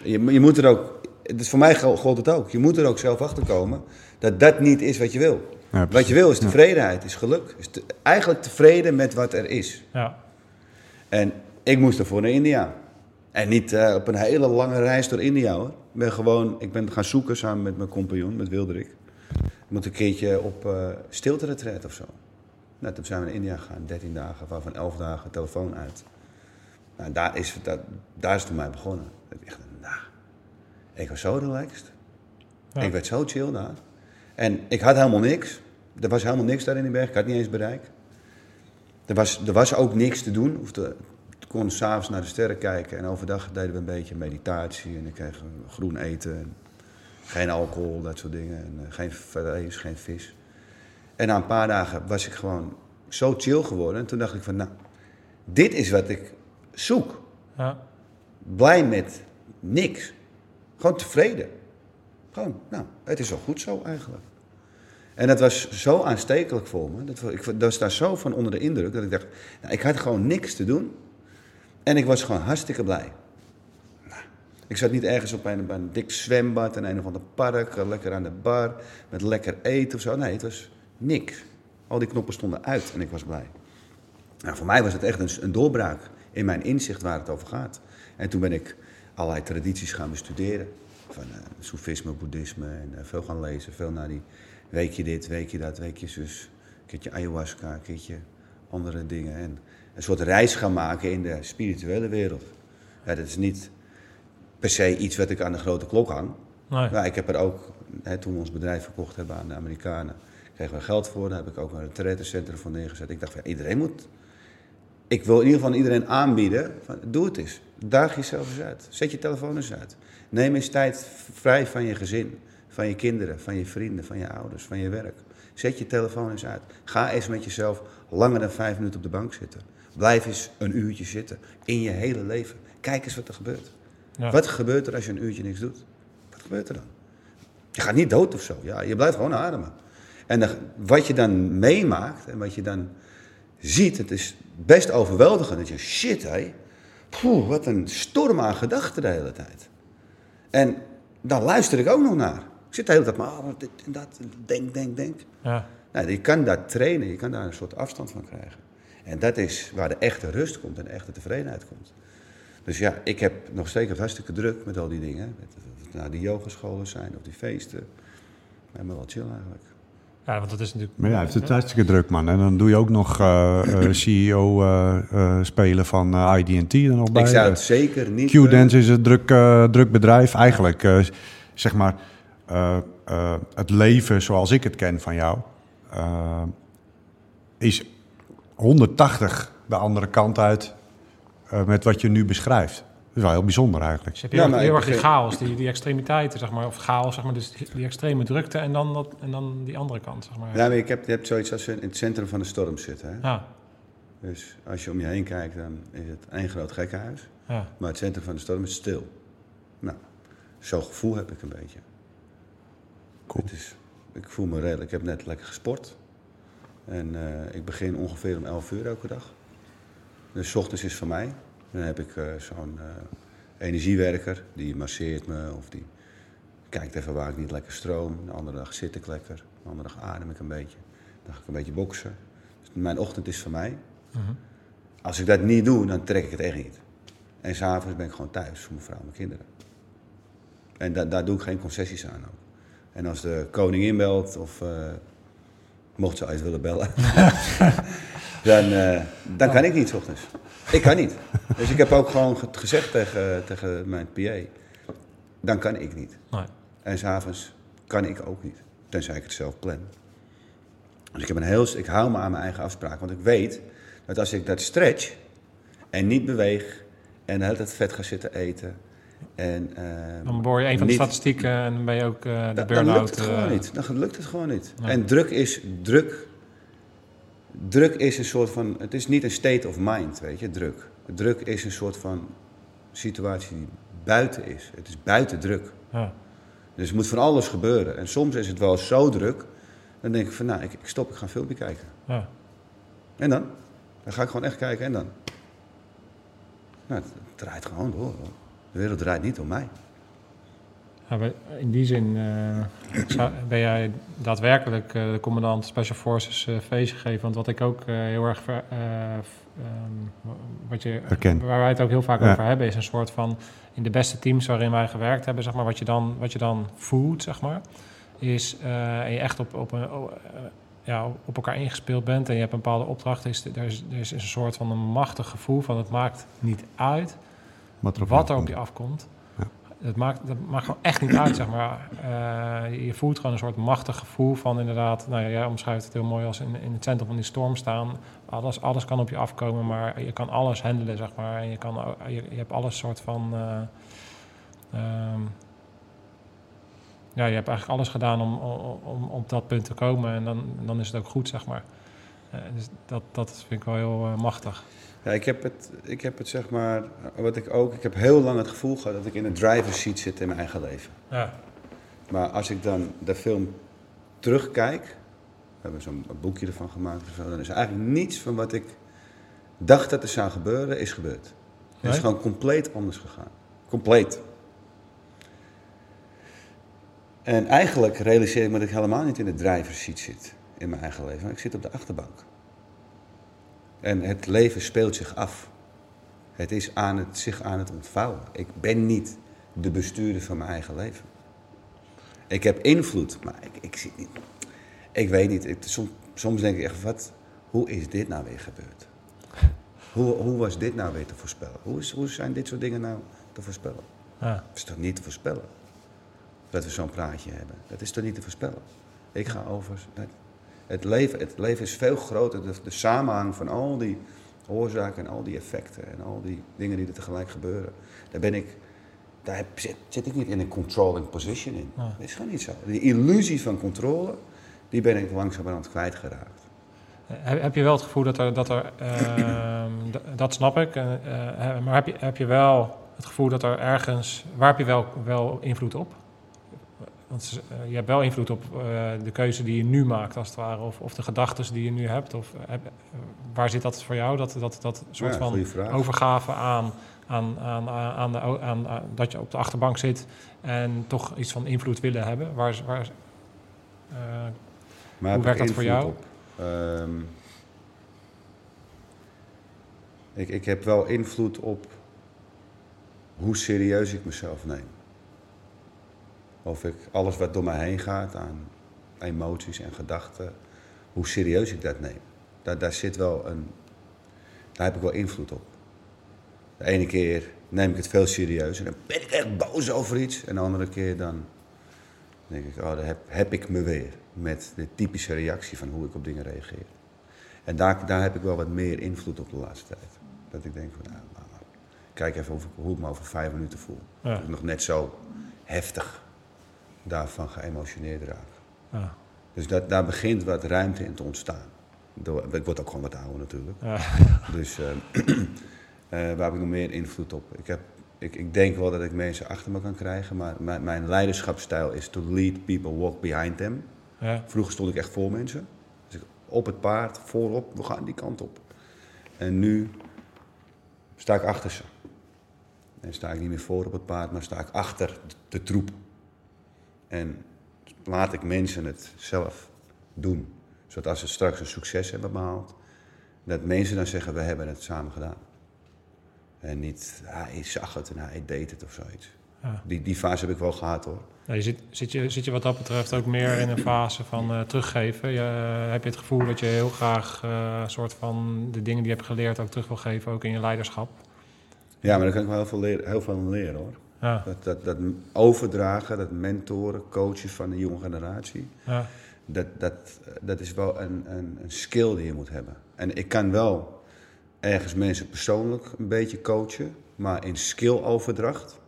je, je moet er ook. Dus voor mij gold het ook. Je moet er ook zelf achter komen dat dat niet is wat je wil. Ja, wat je wil is tevredenheid, is geluk. Is te- eigenlijk tevreden met wat er is. Ja. En ik moest ervoor naar India. En niet eh, op een hele lange reis door India hoor. Ik ben gewoon, ik ben gaan zoeken samen met mijn compagnon, met Wilderik. Ik moet een keertje op eh stilte retreat of zo. Nou, toen zijn we naar India gegaan, 13 dagen, waarvan 11 dagen telefoon uit. Nou, daar is, dat, daar is het voor mij begonnen. Ik dacht, nou, ik was zo relaxed. Ja. Ik werd zo chill daar. En ik had helemaal niks. Er was helemaal niks daar in die berg. Ik had niet eens bereik. Er was, er was ook niks te doen. Hoefde, ik kon s'avonds naar de sterren kijken. En overdag deden we een beetje meditatie. En ik kreeg groen eten. En geen alcohol, dat soort dingen. En eh, geen vlees, geen vis. En na een paar dagen was ik gewoon zo chill geworden. En toen dacht ik van, nou, dit is wat ik zoek. Ja. Blij met niks. Gewoon tevreden. Gewoon, nou, het is wel goed zo eigenlijk. En dat was zo aanstekelijk voor me. Dat, ik wa- was daar zo van onder de indruk dat ik dacht, nou, ik had gewoon niks te doen. En ik was gewoon hartstikke blij. Nou, ik zat niet ergens op een, een dik zwembad in een of ander park, eh, lekker aan de bar, met lekker eten of zo. Nee, het was niks. Al die knoppen stonden uit en ik was blij. Nou, voor mij was het echt een, een doorbraak in mijn inzicht waar het over gaat. En toen ben ik allerlei tradities gaan bestuderen. Van eh soefisme, boeddhisme en eh, veel gaan lezen. Veel naar die weekje dit, weekje dat, weekje zus. Een keertje ayahuasca, een keertje andere dingen. En een soort reis gaan maken in de spirituele wereld. Ja, dat is niet per se iets wat ik aan de grote klok hang. Nee. Ja, ik heb er ook, hè, toen we ons bedrijf verkocht hebben aan de Amerikanen, kregen we geld voor. Daar heb ik ook een retraitecentrum van neergezet. Ik dacht, van, ja, iedereen moet... Ik wil in ieder geval iedereen aanbieden, van, doe het eens. Daag jezelf eens uit. Zet je telefoon eens uit. Neem eens tijd vrij van je gezin, van je kinderen, van je vrienden, van je ouders, van je werk. Zet je telefoon eens uit. Ga eens met jezelf langer dan vijf minuten op de bank zitten. Blijf eens een uurtje zitten in je hele leven. Kijk eens wat er gebeurt. Ja. Wat gebeurt er als je een uurtje niks doet? Wat gebeurt er dan? Je gaat niet dood of zo. Ja, je blijft gewoon ademen. En wat je dan meemaakt en wat je dan ziet, het is best overweldigend. Dat je, shit hé, Poeh, wat een storm aan gedachten de hele tijd. En dan luister ik ook nog naar. Ik zit de hele tijd maar, ah, dit en dat, denk, denk, denk. Ja. Nou, je kan dat trainen, je kan daar een soort afstand van krijgen. En dat is waar de echte rust komt en de echte tevredenheid komt. Dus ja, ik heb nog steeds hartstikke druk met al die dingen. Met, of het nou die yogascholen zijn of die feesten. Helemaal wel chill eigenlijk. ja, want dat is natuurlijk... Maar ja, hij heeft het hartstikke druk, man. En dan doe je ook nog eh, eh, CEO eh, eh, spelen van ID&T er nog bij. ik zou het zeker niet... Q-Dance is een druk, druk bedrijf. Eigenlijk, eh, zeg maar, eh, eh, het leven zoals ik het ken van jou, eh, is 180 de andere kant uit eh, met wat je nu beschrijft. Dat is wel heel bijzonder eigenlijk. Dus je hebt Ja, heel, maar heel ik erg die chaos, die, die extremiteiten, zeg maar. Of chaos, zeg maar. Dus die, die extreme drukte en dan, dat, en dan die andere kant, zeg maar. Ja, maar ik heb, je hebt zoiets als je in het centrum van de storm zit. Hè? Ja, Dus als je om je heen kijkt, dan is het één groot gekkenhuis. ja. Maar het centrum van de storm is stil. Nou, zo'n gevoel heb ik een beetje. Cool. Het is, ik voel me redelijk. Ik heb net lekker gesport. En eh, ik begin ongeveer om 11 uur elke dag. Dus 's ochtends is voor mij. Dan heb ik eh, zo'n eh, energiewerker die masseert me of die kijkt even waar ik niet lekker stroom. De andere dag zit ik lekker. De andere dag adem ik een beetje. Dan ga ik een beetje boksen. Dus mijn ochtend is voor mij. Mhm. Als ik dat niet doe, dan trek ik het echt niet. En s'avonds ben ik gewoon thuis voor mijn vrouw en mijn kinderen. En da- daar doe ik geen concessies aan ook. En als de koningin belt, of eh, mocht ze uit willen bellen, dan, eh, dan kan ik niet ochtends. Ik kan niet. Dus ik heb ook gewoon ge- gezegd tegen, tegen mijn PA, dan kan ik niet. Nee. En s'avonds kan ik ook niet. Tenzij ik het zelf plan. Dus ik, heb een heel, ik hou me aan mijn eigen afspraak. Want ik weet dat als ik dat stretch en niet beweeg en de hele tijd vet ga zitten eten. En, eh, Dan boor je een van de niet- statistieken en dan ben je ook eh, de dan, dan burn-out. lukt het gewoon eh, niet. Dan lukt het gewoon niet. Nee. En druk is druk. Druk is een soort van. Het is niet een state of mind, weet je, druk. Druk is een soort van situatie die buiten is. Het is buiten druk. Ja. Dus er moet van alles gebeuren. En soms is het wel zo druk. Dan denk ik van, nou, ik, ik stop, ik ga een filmpje kijken. Ja. En dan? Dan ga ik gewoon echt kijken en dan? Nou, het, het draait gewoon door. hoor. De wereld draait niet om mij. Ja, in die zin eh, ben jij daadwerkelijk eh, de commandant Special Forces eh feestje geven. Want wat ik ook eh, heel erg, ver- eh, ehm, wat je, Herken. waar wij het ook heel vaak Ja. over hebben, is een soort van in de beste teams waarin wij gewerkt hebben, zeg maar, wat je dan, wat je dan voelt, zeg maar, is eh, en je echt op, op, een, eh, ja, op elkaar ingespeeld bent en je hebt een bepaalde opdracht, is, er, is, er is een soort van een machtig gevoel van het maakt niet uit Wat er op, wat er op afkomt. je afkomt. Ja. Het maakt, dat maakt gewoon echt niet uit, zeg maar. Eh, je voelt gewoon een soort machtig gevoel van inderdaad... Nou ja, jij omschrijft het heel mooi als in, in het centrum van die storm staan. Alles, alles kan op je afkomen, maar je kan alles handelen, zeg maar. En je, kan, je, je hebt alles soort van... eh, ehm, ja, je hebt eigenlijk alles gedaan om, om, om op dat punt te komen. En dan, dan is het ook goed, zeg maar. Eh, dus dat, dat vind ik wel heel machtig. Ja, ik heb het, ik heb het zeg maar, wat ik ook, ik heb heel lang het gevoel gehad dat ik in een driver's seat zit in mijn eigen leven. Ja. Maar als ik dan de film terugkijk, we hebben zo'n boekje ervan gemaakt, of zo, dan is eigenlijk niets van wat ik dacht dat er zou gebeuren, is gebeurd. Het Nee? is gewoon compleet anders gegaan. Compleet. En eigenlijk realiseer ik me dat ik helemaal niet in de driver's seat zit in mijn eigen leven. maar Ik zit op de achterbank. En het leven speelt zich af. Het is aan het, zich aan het ontvouwen. Ik ben niet de bestuurder van mijn eigen leven. Ik heb invloed, maar ik, ik. Ik weet niet. Ik, soms, soms denk ik echt, wat, hoe is dit nou weer gebeurd? Hoe, hoe was dit nou weer te voorspellen? Hoe, is, hoe zijn dit soort dingen nou te voorspellen? Dat is toch niet te voorspellen? Dat we zo'n praatje hebben. Dat is toch niet te voorspellen? Ik ga over. dat- Het leven, het leven is veel groter. De, de samenhang van al die oorzaken en al die effecten en al die dingen die er tegelijk gebeuren. Daar ben ik. Daar heb- zit, zit ik niet in een controlling position in. Ja. Dat is gewoon niet zo. Die illusie van controle, die ben ik langzamerhand kwijtgeraakt. Heb, je wel het gevoel dat er, dat er ehm, dat snap ik, eh, eh, maar heb je, heb je wel het gevoel dat er ergens, waar heb je wel, wel invloed op? Want eh, je hebt wel invloed op eh, de keuze die je nu maakt, als het ware. Of, of de gedachten die je nu hebt. Of, eh, waar zit dat voor jou? Dat, dat, dat soort Ja, van overgave aan, aan, aan, aan, de, aan, aan- dat je op de achterbank zit en toch iets van invloed willen hebben. Waar, waar, Maar Hoe werkt dat voor jou? Ehm, ik, ik heb wel invloed op hoe serieus ik mezelf neem. Of ik alles wat door mij heen gaat aan emoties en gedachten, hoe serieus ik dat neem. Daar, daar zit wel een. Daar heb ik wel invloed op. De ene keer neem ik het veel serieus en dan ben ik echt boos over iets. En de andere keer dan denk ik, oh, daar heb, heb ik me weer. Met de typische reactie van hoe ik op dingen reageer. En daar, daar heb ik wel wat meer invloed op de laatste tijd. Dat ik denk van, nou, nou, nou, kijk even of ik, hoe ik me over vijf minuten voel. Ja. Dat ik nog net zo heftig daarvan geëmotioneerd raak. ja, Dus dat, daar begint wat ruimte in te ontstaan. Door, ik word ook gewoon wat ouder natuurlijk. Dus eh, eh, waar heb ik nog meer invloed op? Ik, heb, ik, ik denk wel dat ik mensen achter me kan krijgen, maar mijn, mijn leiderschapsstijl is to lead people, walk behind them. ja, Vroeger stond ik echt voor mensen. Dus ik op het paard, voorop, we gaan die kant op. En nu sta ik achter ze. En sta ik niet meer voor op het paard, maar sta ik achter de troep. En laat ik mensen het zelf doen. Zodat als ze straks een succes hebben behaald, dat mensen dan zeggen, we hebben het samen gedaan. En niet, hij zag het en hij deed het of zoiets. ja. Die, die fase heb ik wel gehad hoor. Ja, je zit, zit, je, zit je wat dat betreft ook meer in een fase van eh, teruggeven? Je, heb je het gevoel dat je heel graag eh, soort van de dingen die je hebt geleerd ook terug wil geven, ook in je leiderschap? Ja, maar daar kan ik wel heel veel, leren, heel veel van leren hoor. Ja, Dat, dat, dat overdragen, dat mentoren, coachen van de jonge generatie. ja, Dat, dat, dat is wel een, een, een skill die je moet hebben. En ik kan wel ergens mensen persoonlijk een beetje coachen, maar in skilloverdracht.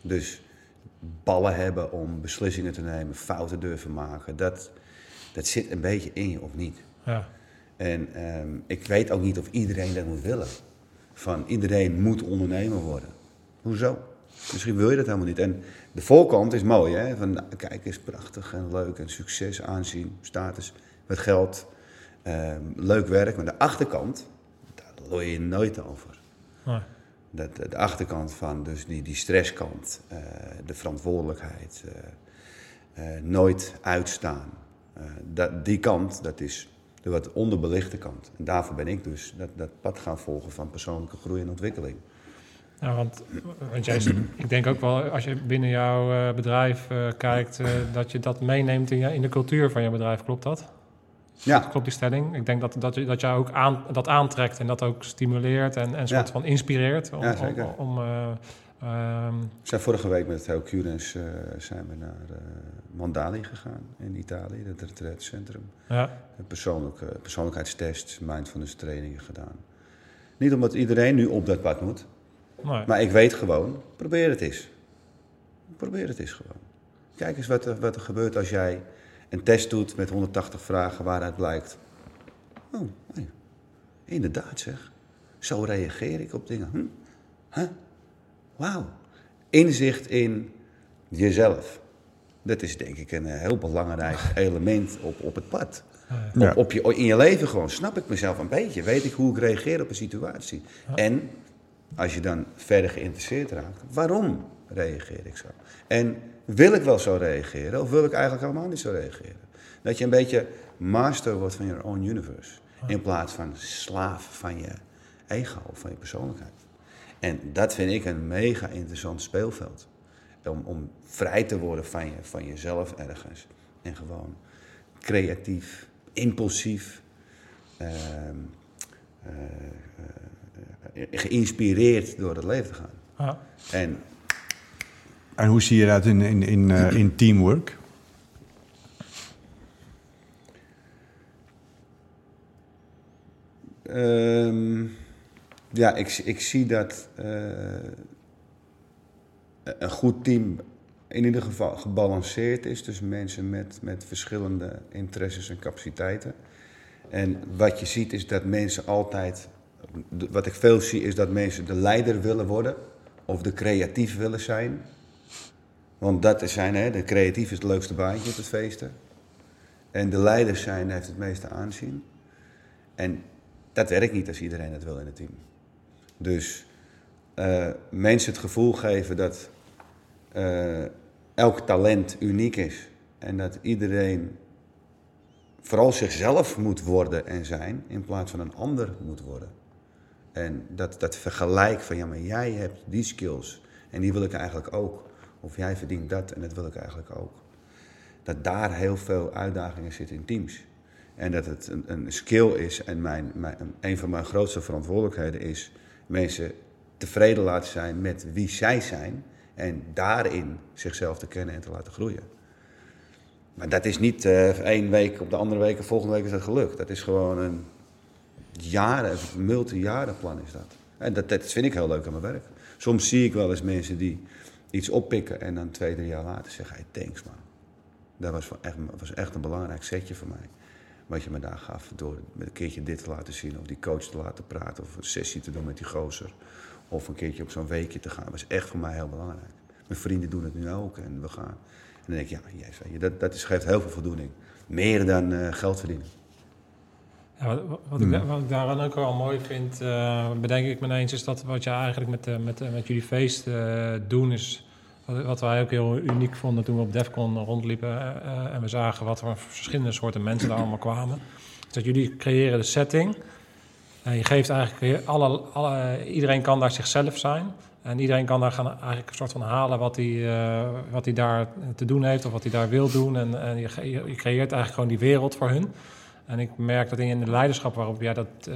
Dus ballen hebben om beslissingen te nemen, fouten durven maken. Dat, dat zit een beetje in je of niet. ja, En ehm, ik weet ook niet of iedereen dat moet willen. Van iedereen moet ondernemer worden. Hoezo? Misschien wil je dat helemaal niet. En de voorkant is mooi, hè? Van nou, kijk, is prachtig en leuk en succes, aanzien, status, met geld, ehm, leuk werk. Maar de achterkant, daar hoor je nooit over. nee, Dat, de achterkant van dus die, die stresskant, eh, de verantwoordelijkheid, eh, eh, nooit uitstaan. Eh, dat, die kant, dat is de wat onderbelichte kant. En daarvoor ben ik dus dat, dat pad gaan volgen van persoonlijke groei en ontwikkeling. Ja, want, want jij, ik denk ook wel, als je binnen jouw eh, bedrijf eh, kijkt, eh, dat je dat meeneemt in, in de cultuur van je bedrijf. Klopt dat? Ja, Klopt die stelling? Ik denk dat, dat, je, dat jij ook aan, dat aantrekt en dat ook stimuleert en, en soort Ja. van inspireert. Om, Ja, zeker. om, om, eh, ehm, we zijn vorige week met Theo Curens zijn we naar Mandali gegaan in Italië, het retreatcentrum. ja, persoonlijke, persoonlijkheidstests, mindfulness trainingen gedaan. Niet omdat iedereen nu op dat pad moet, nee, Maar ik weet gewoon, probeer het eens. Probeer het eens gewoon. Kijk eens wat er, wat er gebeurt als jij een test doet met 180 vragen waaruit blijkt. Oh, nee. inderdaad zeg. Zo reageer ik op dingen. Hm? Huh? Wauw. Inzicht in jezelf. Dat is denk ik een eh, heel belangrijk element op, op het pad. Ja. Op, op je, in je leven gewoon. Snap ik mezelf een beetje? Weet ik hoe ik reageer op een situatie? En als je dan verder geïnteresseerd raakt, waarom reageer ik zo? En wil ik wel zo reageren of wil ik eigenlijk helemaal niet zo reageren? Dat je een beetje master wordt van your own universe. In plaats van slaaf van je ego van je persoonlijkheid. En dat vind ik een mega interessant speelveld. Om, om vrij te worden van, je, van jezelf ergens. En gewoon creatief, impulsief, eh, geïnspireerd door het leven te gaan. ja. En En hoe zie je dat in, in, in, eh, in teamwork? Ehm, ja, ik, ik zie dat eh, een goed team in ieder geval gebalanceerd is. Dus mensen met, met verschillende interesses en capaciteiten. En wat je ziet is dat mensen altijd. Wat ik veel zie is dat mensen de leider willen worden. Of de creatief willen zijn. Want dat zijn, hè, de creatief is het leukste baantje op het feesten. En de leiders zijn, heeft het meeste aanzien. En dat werkt niet als iedereen het wil in het team. Dus eh, mensen het gevoel geven dat eh, elk talent uniek is. En dat iedereen vooral zichzelf moet worden en zijn, in plaats van een ander moet worden. En dat, dat vergelijk van, ja, maar jij hebt die skills en die wil ik eigenlijk ook. Of jij verdient dat en dat wil ik eigenlijk ook. Dat daar heel veel uitdagingen zitten in teams. En dat het een, een skill is en mijn, mijn, een van mijn grootste verantwoordelijkheden is mensen tevreden laten zijn met wie zij zijn. En daarin zichzelf te kennen en te laten groeien. Maar dat is niet uh, één week op de andere week en volgende week is dat gelukt. Dat is gewoon een jaren, multijarenplan is dat. En dat, dat vind ik heel leuk aan mijn werk. Soms zie ik wel eens mensen die iets oppikken en dan twee, drie jaar later zeggen: hey, thanks man. Dat was echt, was echt een belangrijk setje voor mij. Wat je me daar gaf. Door een keertje dit te laten zien, of die coach te laten praten, of een sessie te doen met die gozer. Of een keertje op zo'n weekje te gaan. Dat was echt voor mij heel belangrijk. Mijn vrienden doen het nu ook en we gaan. En dan denk ik, ja, yes, dat, dat is, geeft heel veel voldoening. Meer dan uh, geld verdienen. Ja, wat, wat, ik, wat, ik, daaraan ook wel mooi vind, uh, bedenk ik me ineens, is dat wat je eigenlijk met, uh, met, met jullie feest doen is... Wat, wat, wij ook heel uniek vonden toen we op Defcon rondliepen en we zagen wat voor verschillende soorten mensen daar allemaal kwamen. dat jullie creëren de setting. En je geeft eigenlijk alle, alle, iedereen kan daar zichzelf zijn. En iedereen kan daar gaan eigenlijk een soort van halen wat hij, uh, wat hij daar te doen heeft of wat hij daar wil doen. En, en je, je, creëert eigenlijk gewoon die wereld voor hun. En ik merk dat in de leiderschap waarop jij dat, uh,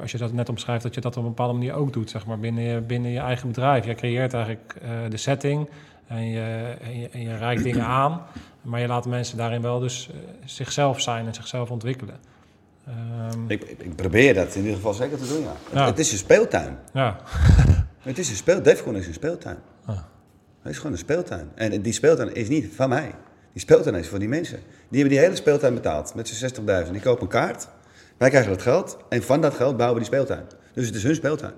als je dat net omschrijft, dat je dat op een bepaalde manier ook doet, zeg maar, binnen je, binnen je eigen bedrijf. Je creëert eigenlijk uh, de setting en je, en je, en je reikt dingen aan, maar je laat mensen daarin wel dus zichzelf zijn en zichzelf ontwikkelen. Um, ik, ik, probeer dat in ieder geval zeker te doen, ja. het, is een speeltuin. Ja. Het is een speel, Defcon is een speeltuin. Ah. Het is gewoon een speeltuin. En die speeltuin is niet van mij. Die speeltuin is voor die mensen. Die hebben die hele speeltuin betaald met z'n 60.000. Die kopen een kaart. Wij krijgen dat geld. En van dat geld bouwen we die speeltuin. Dus het is hun speeltuin.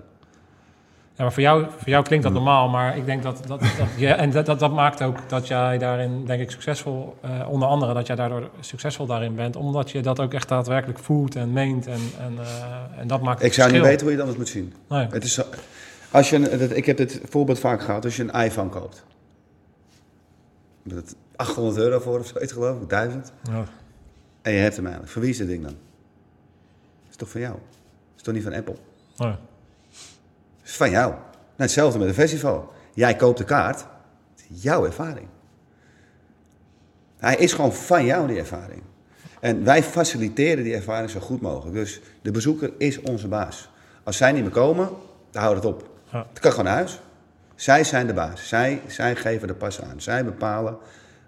Ja, maar voor jou, voor jou klinkt dat normaal, maar ik denk dat, dat, dat ja, en dat, dat, dat, maakt ook dat jij daarin, denk ik, succesvol, uh, onder andere dat jij daardoor succesvol daarin bent, omdat je dat ook echt daadwerkelijk voelt en meent en, en, uh, en dat maakt Ik zou niet weten hoe je dat anders moet zien. Nee. Het is als je ik heb dit voorbeeld vaak gehad, als je een iPhone koopt. Met 800 euro voor of zoiets geloof ik, 1000. Ja. En je hebt hem eigenlijk. Voor wie is dit ding dan? is toch van jou? is toch niet van Apple? Nee. is van jou. Nou, hetzelfde met een festival. Jij koopt de kaart. Jouw ervaring. Hij is gewoon van jou, die ervaring. En wij faciliteren die ervaring zo goed mogelijk. Dus de bezoeker is onze baas. Als zij niet meer komen, dan houdt het op. Ja. Het kan gewoon naar huis. Zij zijn de baas. Zij, zij geven de pas aan. Zij bepalen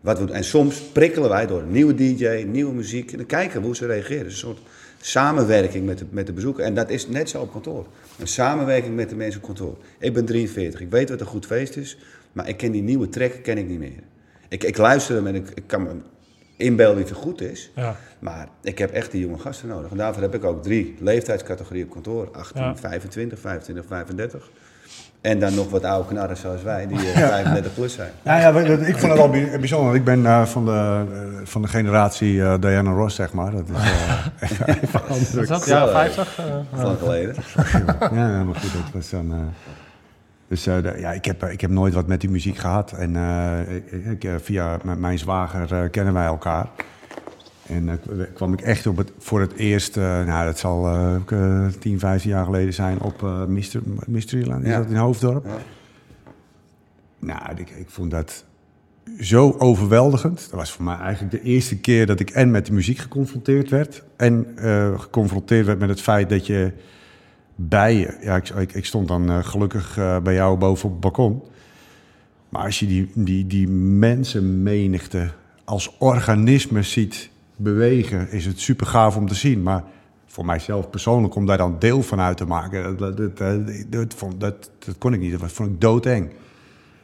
wat we. En soms prikkelen wij door een nieuwe DJ, nieuwe muziek. En dan kijken we hoe ze reageren. een soort samenwerking met de, met de bezoeker. En dat is net zo op kantoor. Een samenwerking met de mensen op kantoor. Ik ben 43. Ik weet wat een goed feest is. Maar ik ken die nieuwe track ken ik niet meer. Ik, ik luister hem en ik, ik kan me inbeelden wie het goed is. Ja. Maar ik heb echt die jonge gasten nodig. En daarvoor heb ik ook drie leeftijdscategorieën op kantoor. 18, 25, 25, 35. En dan nog wat oude knarren zoals wij, die 35 eh, plus zijn. Ja, ja, ik vond het al bijzonder. Ik ben uh, van, de, uh, van de generatie uh, Diana Ross, zeg maar. Dat is even anders. Is dat? Ja, 50? Lang geleden. ja, maar goed, dat was dan... Dus uh, de, ja, ik heb, ik heb nooit wat met die muziek gehad. En uh, ik, ik, via mijn zwager uh, kennen wij elkaar. En kwam ik echt op het, voor het eerst, nou dat zal 10, 15 jaar geleden zijn, op Mister, Mysteryland. Is dat in Hoofddorp? Ja. Nou, ik, ik vond dat zo overweldigend. Dat was voor mij eigenlijk de eerste keer dat ik en met de muziek geconfronteerd werd. En geconfronteerd werd met het feit dat je bijen. Ja, ik, ik, stond dan uh, gelukkig uh, bij jou boven op het balkon. Maar als je die, die, die mensenmenigte als organisme ziet bewegen, is het super gaaf om te zien. Maar voor mijzelf persoonlijk, om daar dan deel van uit te maken, dat, dat, dat, dat, dat kon ik niet. Dat vond ik doodeng.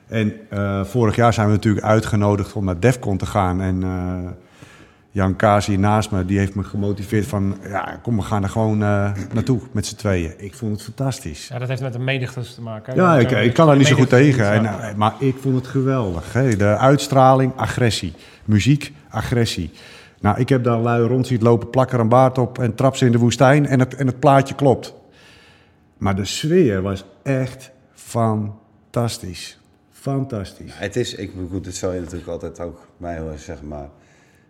En uh, vorig jaar zijn we natuurlijk uitgenodigd om naar Defcon te gaan. En Jan Kaas hier naast me, die heeft me gemotiveerd van... ja, kom, we gaan er gewoon eh, naartoe met z'n tweeën. Ik vond het fantastisch. Ja, dat heeft met de menigtes te maken. hè? Ja, ik, eh, ik kan daar niet zo goed tegen. En, eh, maar ik vond het geweldig. Hè? De uitstraling, agressie. Muziek, agressie. Nou, ik heb daar lui rond zien lopen, plak er een baard op en trap ze in de woestijn en het, en het plaatje klopt. Maar de sfeer was echt fantastisch. Fantastisch. Het is, ik goed, dit zal je natuurlijk altijd ook mij horen zeggen, maar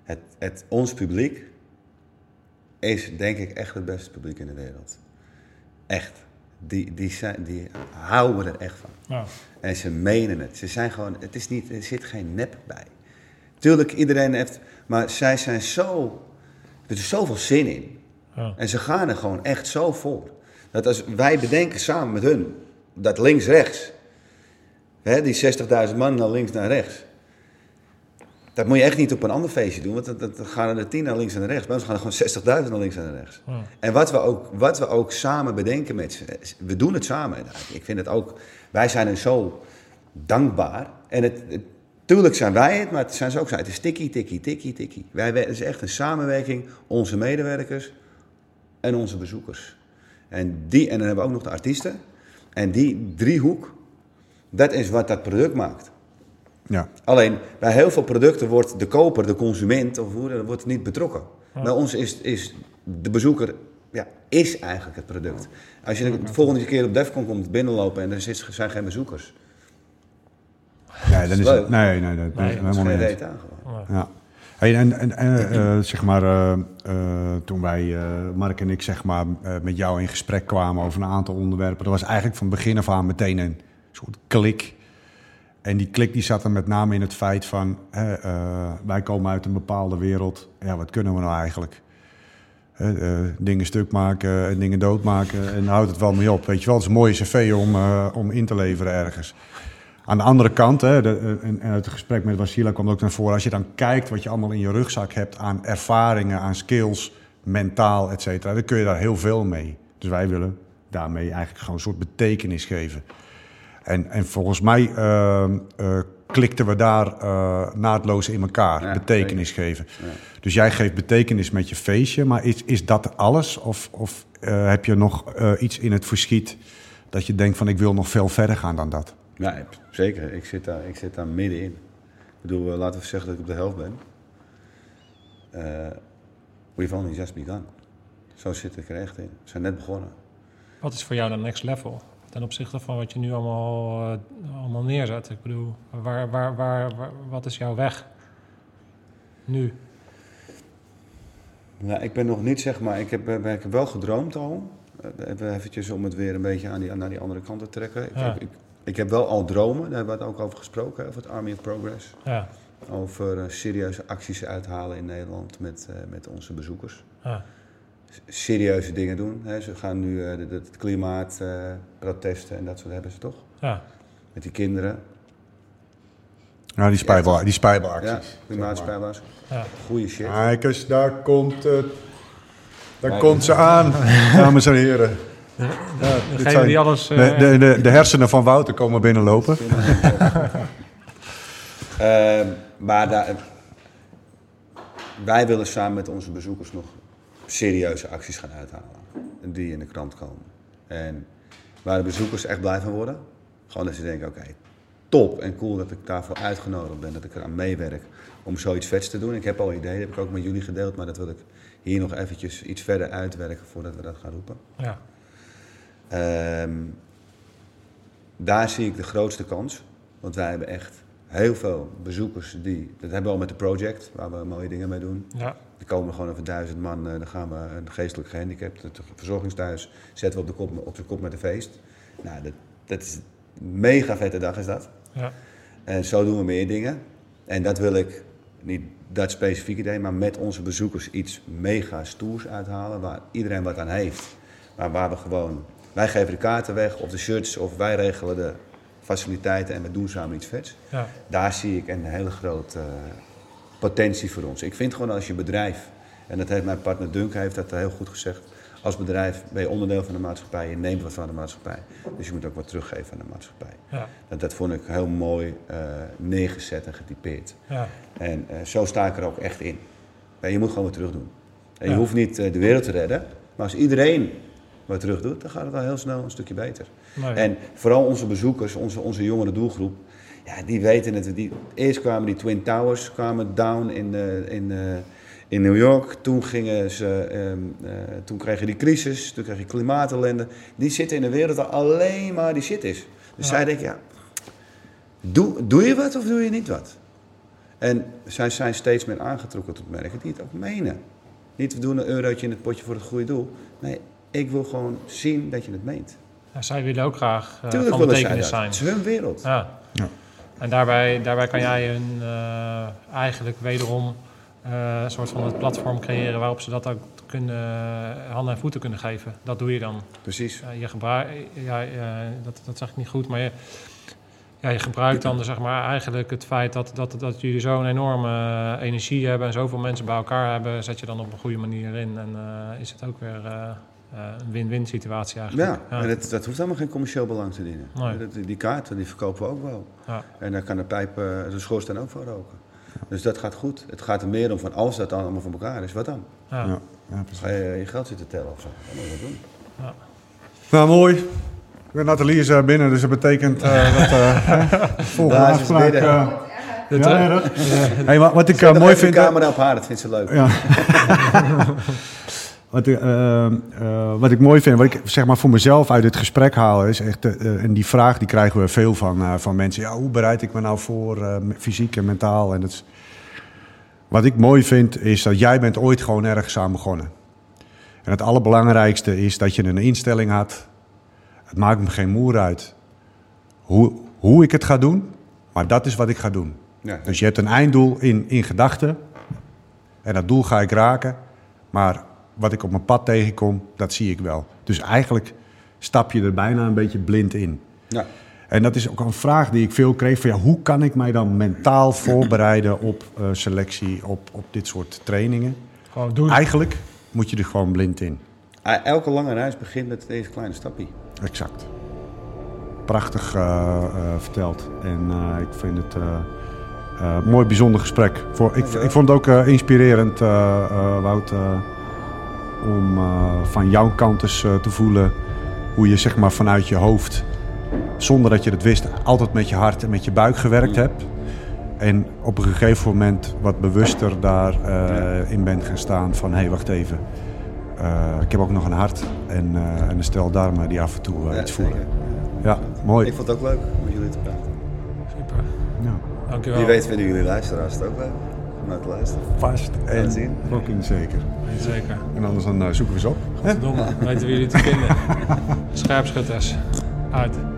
het, het, ons publiek is denk ik echt het beste publiek in de wereld. Echt. Die, die, zijn, die houden er echt van. Ja. En ze menen het. Ze zijn gewoon, het is niet, er zit geen nep bij. Tuurlijk, iedereen heeft, maar zij zijn zo, er is zoveel zin in. Ja. En ze gaan er gewoon echt zo voor. Dat als wij bedenken samen met hun, dat links-rechts, hè, die 60.000 man naar links naar rechts. Dat moet je echt niet op een ander feestje doen, want dan gaan er 10 naar links en naar rechts. Bij ons gaan er gewoon 60.000 naar links en naar rechts. Ja. En wat we, ook, wat we ook samen bedenken met ze, we doen het samen. Ik vind het ook, wij zijn er zo dankbaar. En het, het- tuurlijk zijn wij het, maar het zijn ze ook. zo. Het is tikkie, tikkie, tikkie, tikkie. Wij, het is echt een samenwerking, onze medewerkers en onze bezoekers. En, die, en dan hebben we ook nog de artiesten. En die driehoek, dat is wat dat product maakt. Ja. Alleen bij heel veel producten wordt de koper, de consument of hoe wordt niet betrokken. Bij ons is, is de bezoeker ja, is eigenlijk het product. Als je de volgende keer op Defcon komt binnenlopen en er zijn geen bezoekers, Nee, dan is het, nee, nee, dat Nee, is helemaal geen niet. reet aan gewoon. Ja. Hey, en en, en eh, zeg maar, eh, eh, toen wij, eh, Mark en ik, zeg maar, eh, met jou in gesprek kwamen over een aantal onderwerpen, dat was eigenlijk van begin af aan meteen een soort klik. En die klik die zat er met name in het feit van, eh, wij komen uit een bepaalde wereld. Ja, wat kunnen we nou eigenlijk? Hè, eh, dingen stuk maken en dingen doodmaken en houdt het wel mee op. Weet je wel, het is een mooie cv om, eh, om in te leveren ergens. Aan de andere kant, hè, de, en, en uit het gesprek met Wasila kwam ook naar voren... als je dan kijkt wat je allemaal in je rugzak hebt aan ervaringen, aan skills, mentaal, et cetera... dan kun je daar heel veel mee. Dus wij willen daarmee eigenlijk gewoon een soort betekenis geven. En, en volgens mij eh, eh, klikten we daar eh, naadloos in elkaar, Ja, betekenis geven. Dus jij geeft betekenis met je feestje, maar is, is dat alles? Of, of eh, heb je nog eh, iets in het verschiet dat je denkt van ik wil nog veel verder gaan dan dat? Nee, zeker. Ik zit daar, ik zit daar middenin. Ik bedoel, eh, laten we zeggen dat ik op de helft ben. Eh we've only just begun. Zo zit ik er echt in. We zijn net begonnen. Wat is voor jou de next level? Ten opzichte van wat je nu allemaal, eh, allemaal neerzet. Ik bedoel, waar, waar, waar, waar- wat is jouw weg? Nu. Nou, ik ben nog niet, zeg maar, ik heb, eh, ik heb wel gedroomd al. Even eventjes om het weer een beetje aan die, naar die andere kant te trekken. Ja. ik, ik heb wel al dromen, daar hebben we het ook over gesproken, hè, over het Army of Progress. Ja, Over eh, serieuze acties uithalen in Nederland met, eh, met onze bezoekers. ja, Serieuze dingen doen. Hè. Ze gaan nu eh, het klimaatprotesten en dat soort hebben ze toch? ja. Met die kinderen. Nou, die spijbel, die spijbelacties. Ja, klimaatspijlers. ja. Goeie shit. Kijk eens, daar komt het. Daar komt ze aan, dames en heren. Ja, zijn- die alles... eh, de, de, de, de hersenen van Wouter komen binnenlopen. Ehm, maar daar, wij willen samen met onze bezoekers nog serieuze acties gaan uithalen. Die in de krant komen. En waar de bezoekers echt blij van worden. Gewoon dat ze denken, oké, top en cool dat ik daarvoor uitgenodigd ben. Dat ik eraan meewerk om zoiets vets te doen. Ik heb al ideeën, heb ik ook met jullie gedeeld. Maar dat wil ik hier nog eventjes iets verder uitwerken voordat we dat gaan roepen. ja, Ehm, daar zie ik de grootste kans. Want wij hebben echt heel veel bezoekers die. Dat hebben we al met de project, waar we mooie dingen mee doen. ja, Er komen gewoon over duizend man, eh, dan gaan we een geestelijk gehandicapt, het verzorgingsthuis, zetten we op de kop, op de kop met een feest. Nou, dat, dat is een mega vette dag is dat. ja. En zo doen we meer dingen. En dat wil ik, niet dat specifieke idee, maar met onze bezoekers iets mega stoers uithalen. Waar iedereen wat aan heeft. Maar waar we gewoon, wij geven de kaarten weg of de shirts of wij regelen de faciliteiten en we doen samen iets vets. ja. Daar zie ik een hele grote eh, potentie voor ons. Ik vind gewoon als je bedrijf, en dat heeft mijn partner Duncan heeft dat heel goed gezegd. Als bedrijf ben je onderdeel van de maatschappij, je neemt wat van de maatschappij. Dus je moet ook wat teruggeven aan de maatschappij. ja. Dat, dat vond ik heel mooi eh, neergezet en getypeerd. ja. En eh, zo sta ik er ook echt in. Je moet gewoon wat terug doen. En je hoeft niet de wereld te redden. Maar als iedereen wat terug doet, dan gaat het al heel snel een stukje beter. Nee. En vooral onze bezoekers, onze, onze jongere doelgroep, ja, die weten het. Die, eerst kwamen die Twin Towers kwamen down in, eh, in, eh, in New York. Toen, gingen ze, ehm, eh, toen kreeg je die crisis, toen kreeg je klimaatellende. Die zitten in een wereld waar alleen maar die shit is. Dus Ja. zij denken, ja, doe, doe je wat of doe je niet wat? En zij zijn steeds meer aangetrokken tot merken die het ook menen. Niet we doen een eurotje in het potje voor het goede doel. Nee, ik wil gewoon zien dat je het meent. Ja, zij willen ook graag eh, Tuurlijk van willen zij betekenis dat. zijn. Het is hun wereld. Ja. Ja. En daarbij, daarbij kan jij een, eh, eigenlijk wederom eh, een soort van het platform creëren waarop ze dat ook kunnen, handen en voeten kunnen geven. Dat doe je dan. Precies. Ja, je gebruikt, ja, eh, dat, dat zeg ik niet goed, maar je, ja, je gebruikt dan zeg maar, eigenlijk het feit dat, dat, dat jullie zo'n enorme energie hebben en zoveel mensen bij elkaar hebben, zet je dan op een goede manier in. En eh, is het ook weer een win-win situatie eigenlijk. Ja, en dat, dat hoeft allemaal geen commercieel belang te dienen. Nee. Dat, die kaarten die verkopen we ook wel. Ja. En daar kan de pijp, eh, de schoorsteen ook van roken. Dus dat gaat goed. Het gaat er meer om van als dat allemaal van elkaar is, wat dan? Ja. Ja, ja. Ga je je geld zitten tellen of zo? Dan moet je dat doen. Nou, mooi. Nathalie is eh, binnen, dus dat betekent eh, dat eh, de volgende afspraak... eh, ja, eh, erg. Hey, wat, wat ik eh, mooi vind... de camera op haar, dat vindt ze leuk. Ja. wat, ik, eh, eh, wat ik mooi vind, wat ik zeg maar voor mezelf uit het gesprek haal, is echt, eh, en die vraag die krijgen we veel van, van mensen. Ja, hoe bereid ik me nou voor, fysiek en mentaal? En dat is, wat ik mooi vind, is dat jij bent ooit gewoon ergens aan begonnen. En het allerbelangrijkste is dat je een instelling had. Het maakt me geen moer uit hoe, hoe ik het ga doen, maar dat is wat ik ga doen. Ja. Dus je hebt een einddoel in, in gedachten. En dat doel ga ik raken. Maar wat ik op mijn pad tegenkom, dat zie ik wel. Dus eigenlijk stap je er bijna een beetje blind in. Ja. En dat is ook een vraag die ik veel kreeg. Van, ja, hoe kan ik mij dan mentaal voorbereiden op eh, selectie, op, op dit soort trainingen? gewoon doen. Eigenlijk moet je er gewoon blind in. Ah, Elke lange reis begint met deze kleine stapje. Exact. Prachtig eh, eh, verteld. En eh, ik vind het eh eh, mooi, bijzonder gesprek. Voor, ik, ik vond het ook eh, inspirerend, eh, eh, Wout, eh, om eh, van jouw kant eens eh, te voelen hoe je zeg maar, vanuit je hoofd, zonder dat je het wist, altijd met je hart en met je buik gewerkt hebt. En op een gegeven moment wat bewuster daarin in bent gaan staan van hé, hey, wacht even. Eh, ik heb ook nog een hart en, eh, en een stel darmen die af en toe eh, Ja, iets voelen. Ja, mooi. Ik vond het ook leuk om met jullie te praten. Super. Ja, Dankjewel. Wie weet vinden jullie luisteraars het ook leuk naar te luisteren. vast en zien. fucking zeker. Zeker. En anders dan eh, zoeken we ze op. Godverdomme. Weten we jullie te vinden. Scherpschutters. Uit.